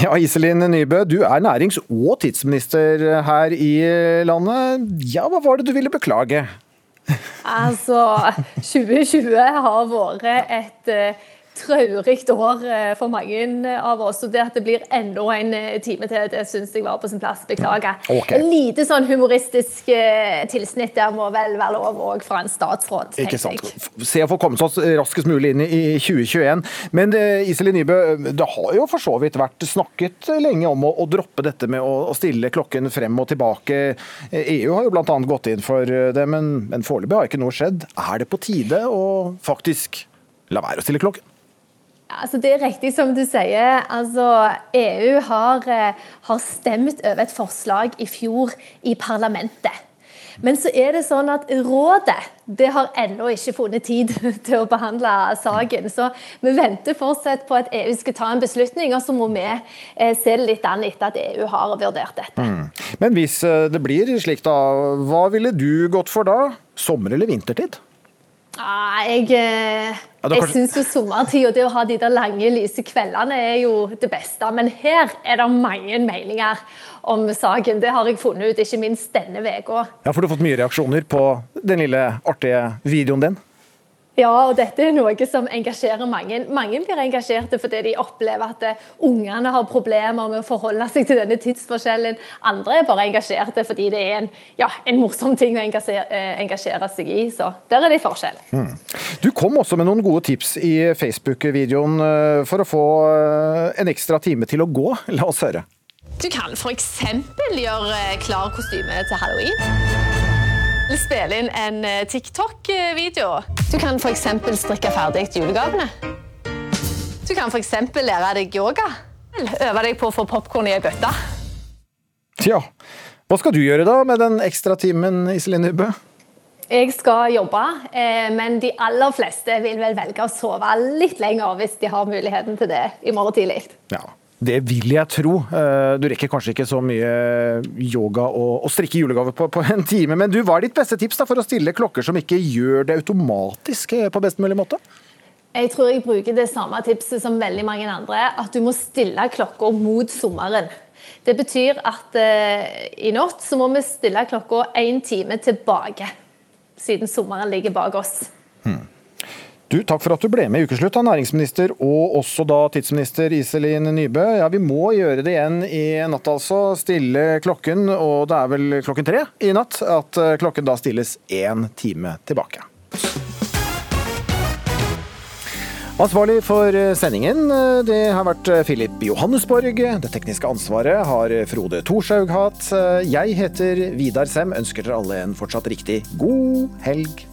Ja, Iselin Nybø, du er nærings- og tidsminister her i landet. Ja, hva var det du ville beklage? Altså, 2020 har vært et eh, traurig år eh, for mange av oss. Og det at det blir enda en eh, time til, det syns jeg var på sin plass. Beklager. Okay. En lite sånn humoristisk eh, tilsnitt der må vel være lov òg fra en statsråd. tenker Ikke sant. jeg. Se å få kommet oss raskest mulig inn i 2021. Men eh, Iselin Nybø, det har jo for så vidt vært snakket lenge om å, å droppe dette med å, å stille klokken frem og tilbake. Eh, EU har jo bl.a. gått inn for eh, det, men, men foreløpig har ikke noe skjedd. Er det på tide å faktisk la være å stille klokken? Altså, det er riktig som du sier. Altså, EU har, eh, har stemt over et forslag i fjor i parlamentet. Men så er det sånn at rådet det har ennå ikke funnet tid til å behandle saken. Så vi venter fortsatt på at EU skal ta en beslutning, og så må vi eh, se det litt an etter at EU har vurdert dette. Men hvis eh, det blir slik, da, hva ville du gått for da? Sommer- eller vintertid? Ah, jeg eh, jeg syns jo sommertid og det å ha de der lange, lyse kveldene er jo det beste. Men her er det mange meninger om saken. Det har jeg funnet ut, ikke minst denne uka. Ja, for du har fått mye reaksjoner på den lille artige videoen din. Ja, og dette er noe som engasjerer mange. Mange blir engasjerte fordi de opplever at eh, ungene har problemer med å forholde seg til denne tidsforskjellen. Andre er bare engasjerte fordi det er en, ja, en morsom ting å engasjere, eh, engasjere seg i. Så der er det forskjell. Mm. Du kom også med noen gode tips i Facebook-videoen eh, for å få en ekstra time til å gå. La oss høre. Du kan f.eks. gjøre klar kostyme til halloween. Spille inn en eh, TikTok-video. Du kan f.eks. strikke ferdig julegavene. Du kan f.eks. lære deg yoga. Eller Øve deg på å få popkorn i ei bøtte. Tja, Hva skal du gjøre da med den ekstra timen, Iselin Nybø? Jeg skal jobbe, eh, men de aller fleste vil vel velge å sove litt lenger hvis de har muligheten til det i morgen tidlig. Ja, det vil jeg tro. Eh, Du rekker kanskje ikke så mye yoga og, og strikke julegave på, på en time, men du, hva er ditt beste tips da for å stille klokker som ikke gjør det automatisk eh, på best mulig måte? Jeg tror jeg bruker det samme tipset som veldig mange andre, at du må stille klokka mot sommeren. Det betyr at eh, i natt så må vi stille klokka én time tilbake, siden sommeren ligger bak oss. Du, Takk for at du ble med i Ukeslutt, da, næringsminister og også da tidsminister Iselin Nybø. Ja, Vi må gjøre det igjen i natt, altså. Stille klokken, og det er vel klokken tre i natt at eh, klokken da stilles én time tilbake. Ansvarlig for eh, sendingen, eh, det har vært Filip Johannesborg. Det tekniske ansvaret har Frode Thorshaug hatt. Jeg heter Vidar Sem, ønsker dere alle en fortsatt riktig god helg.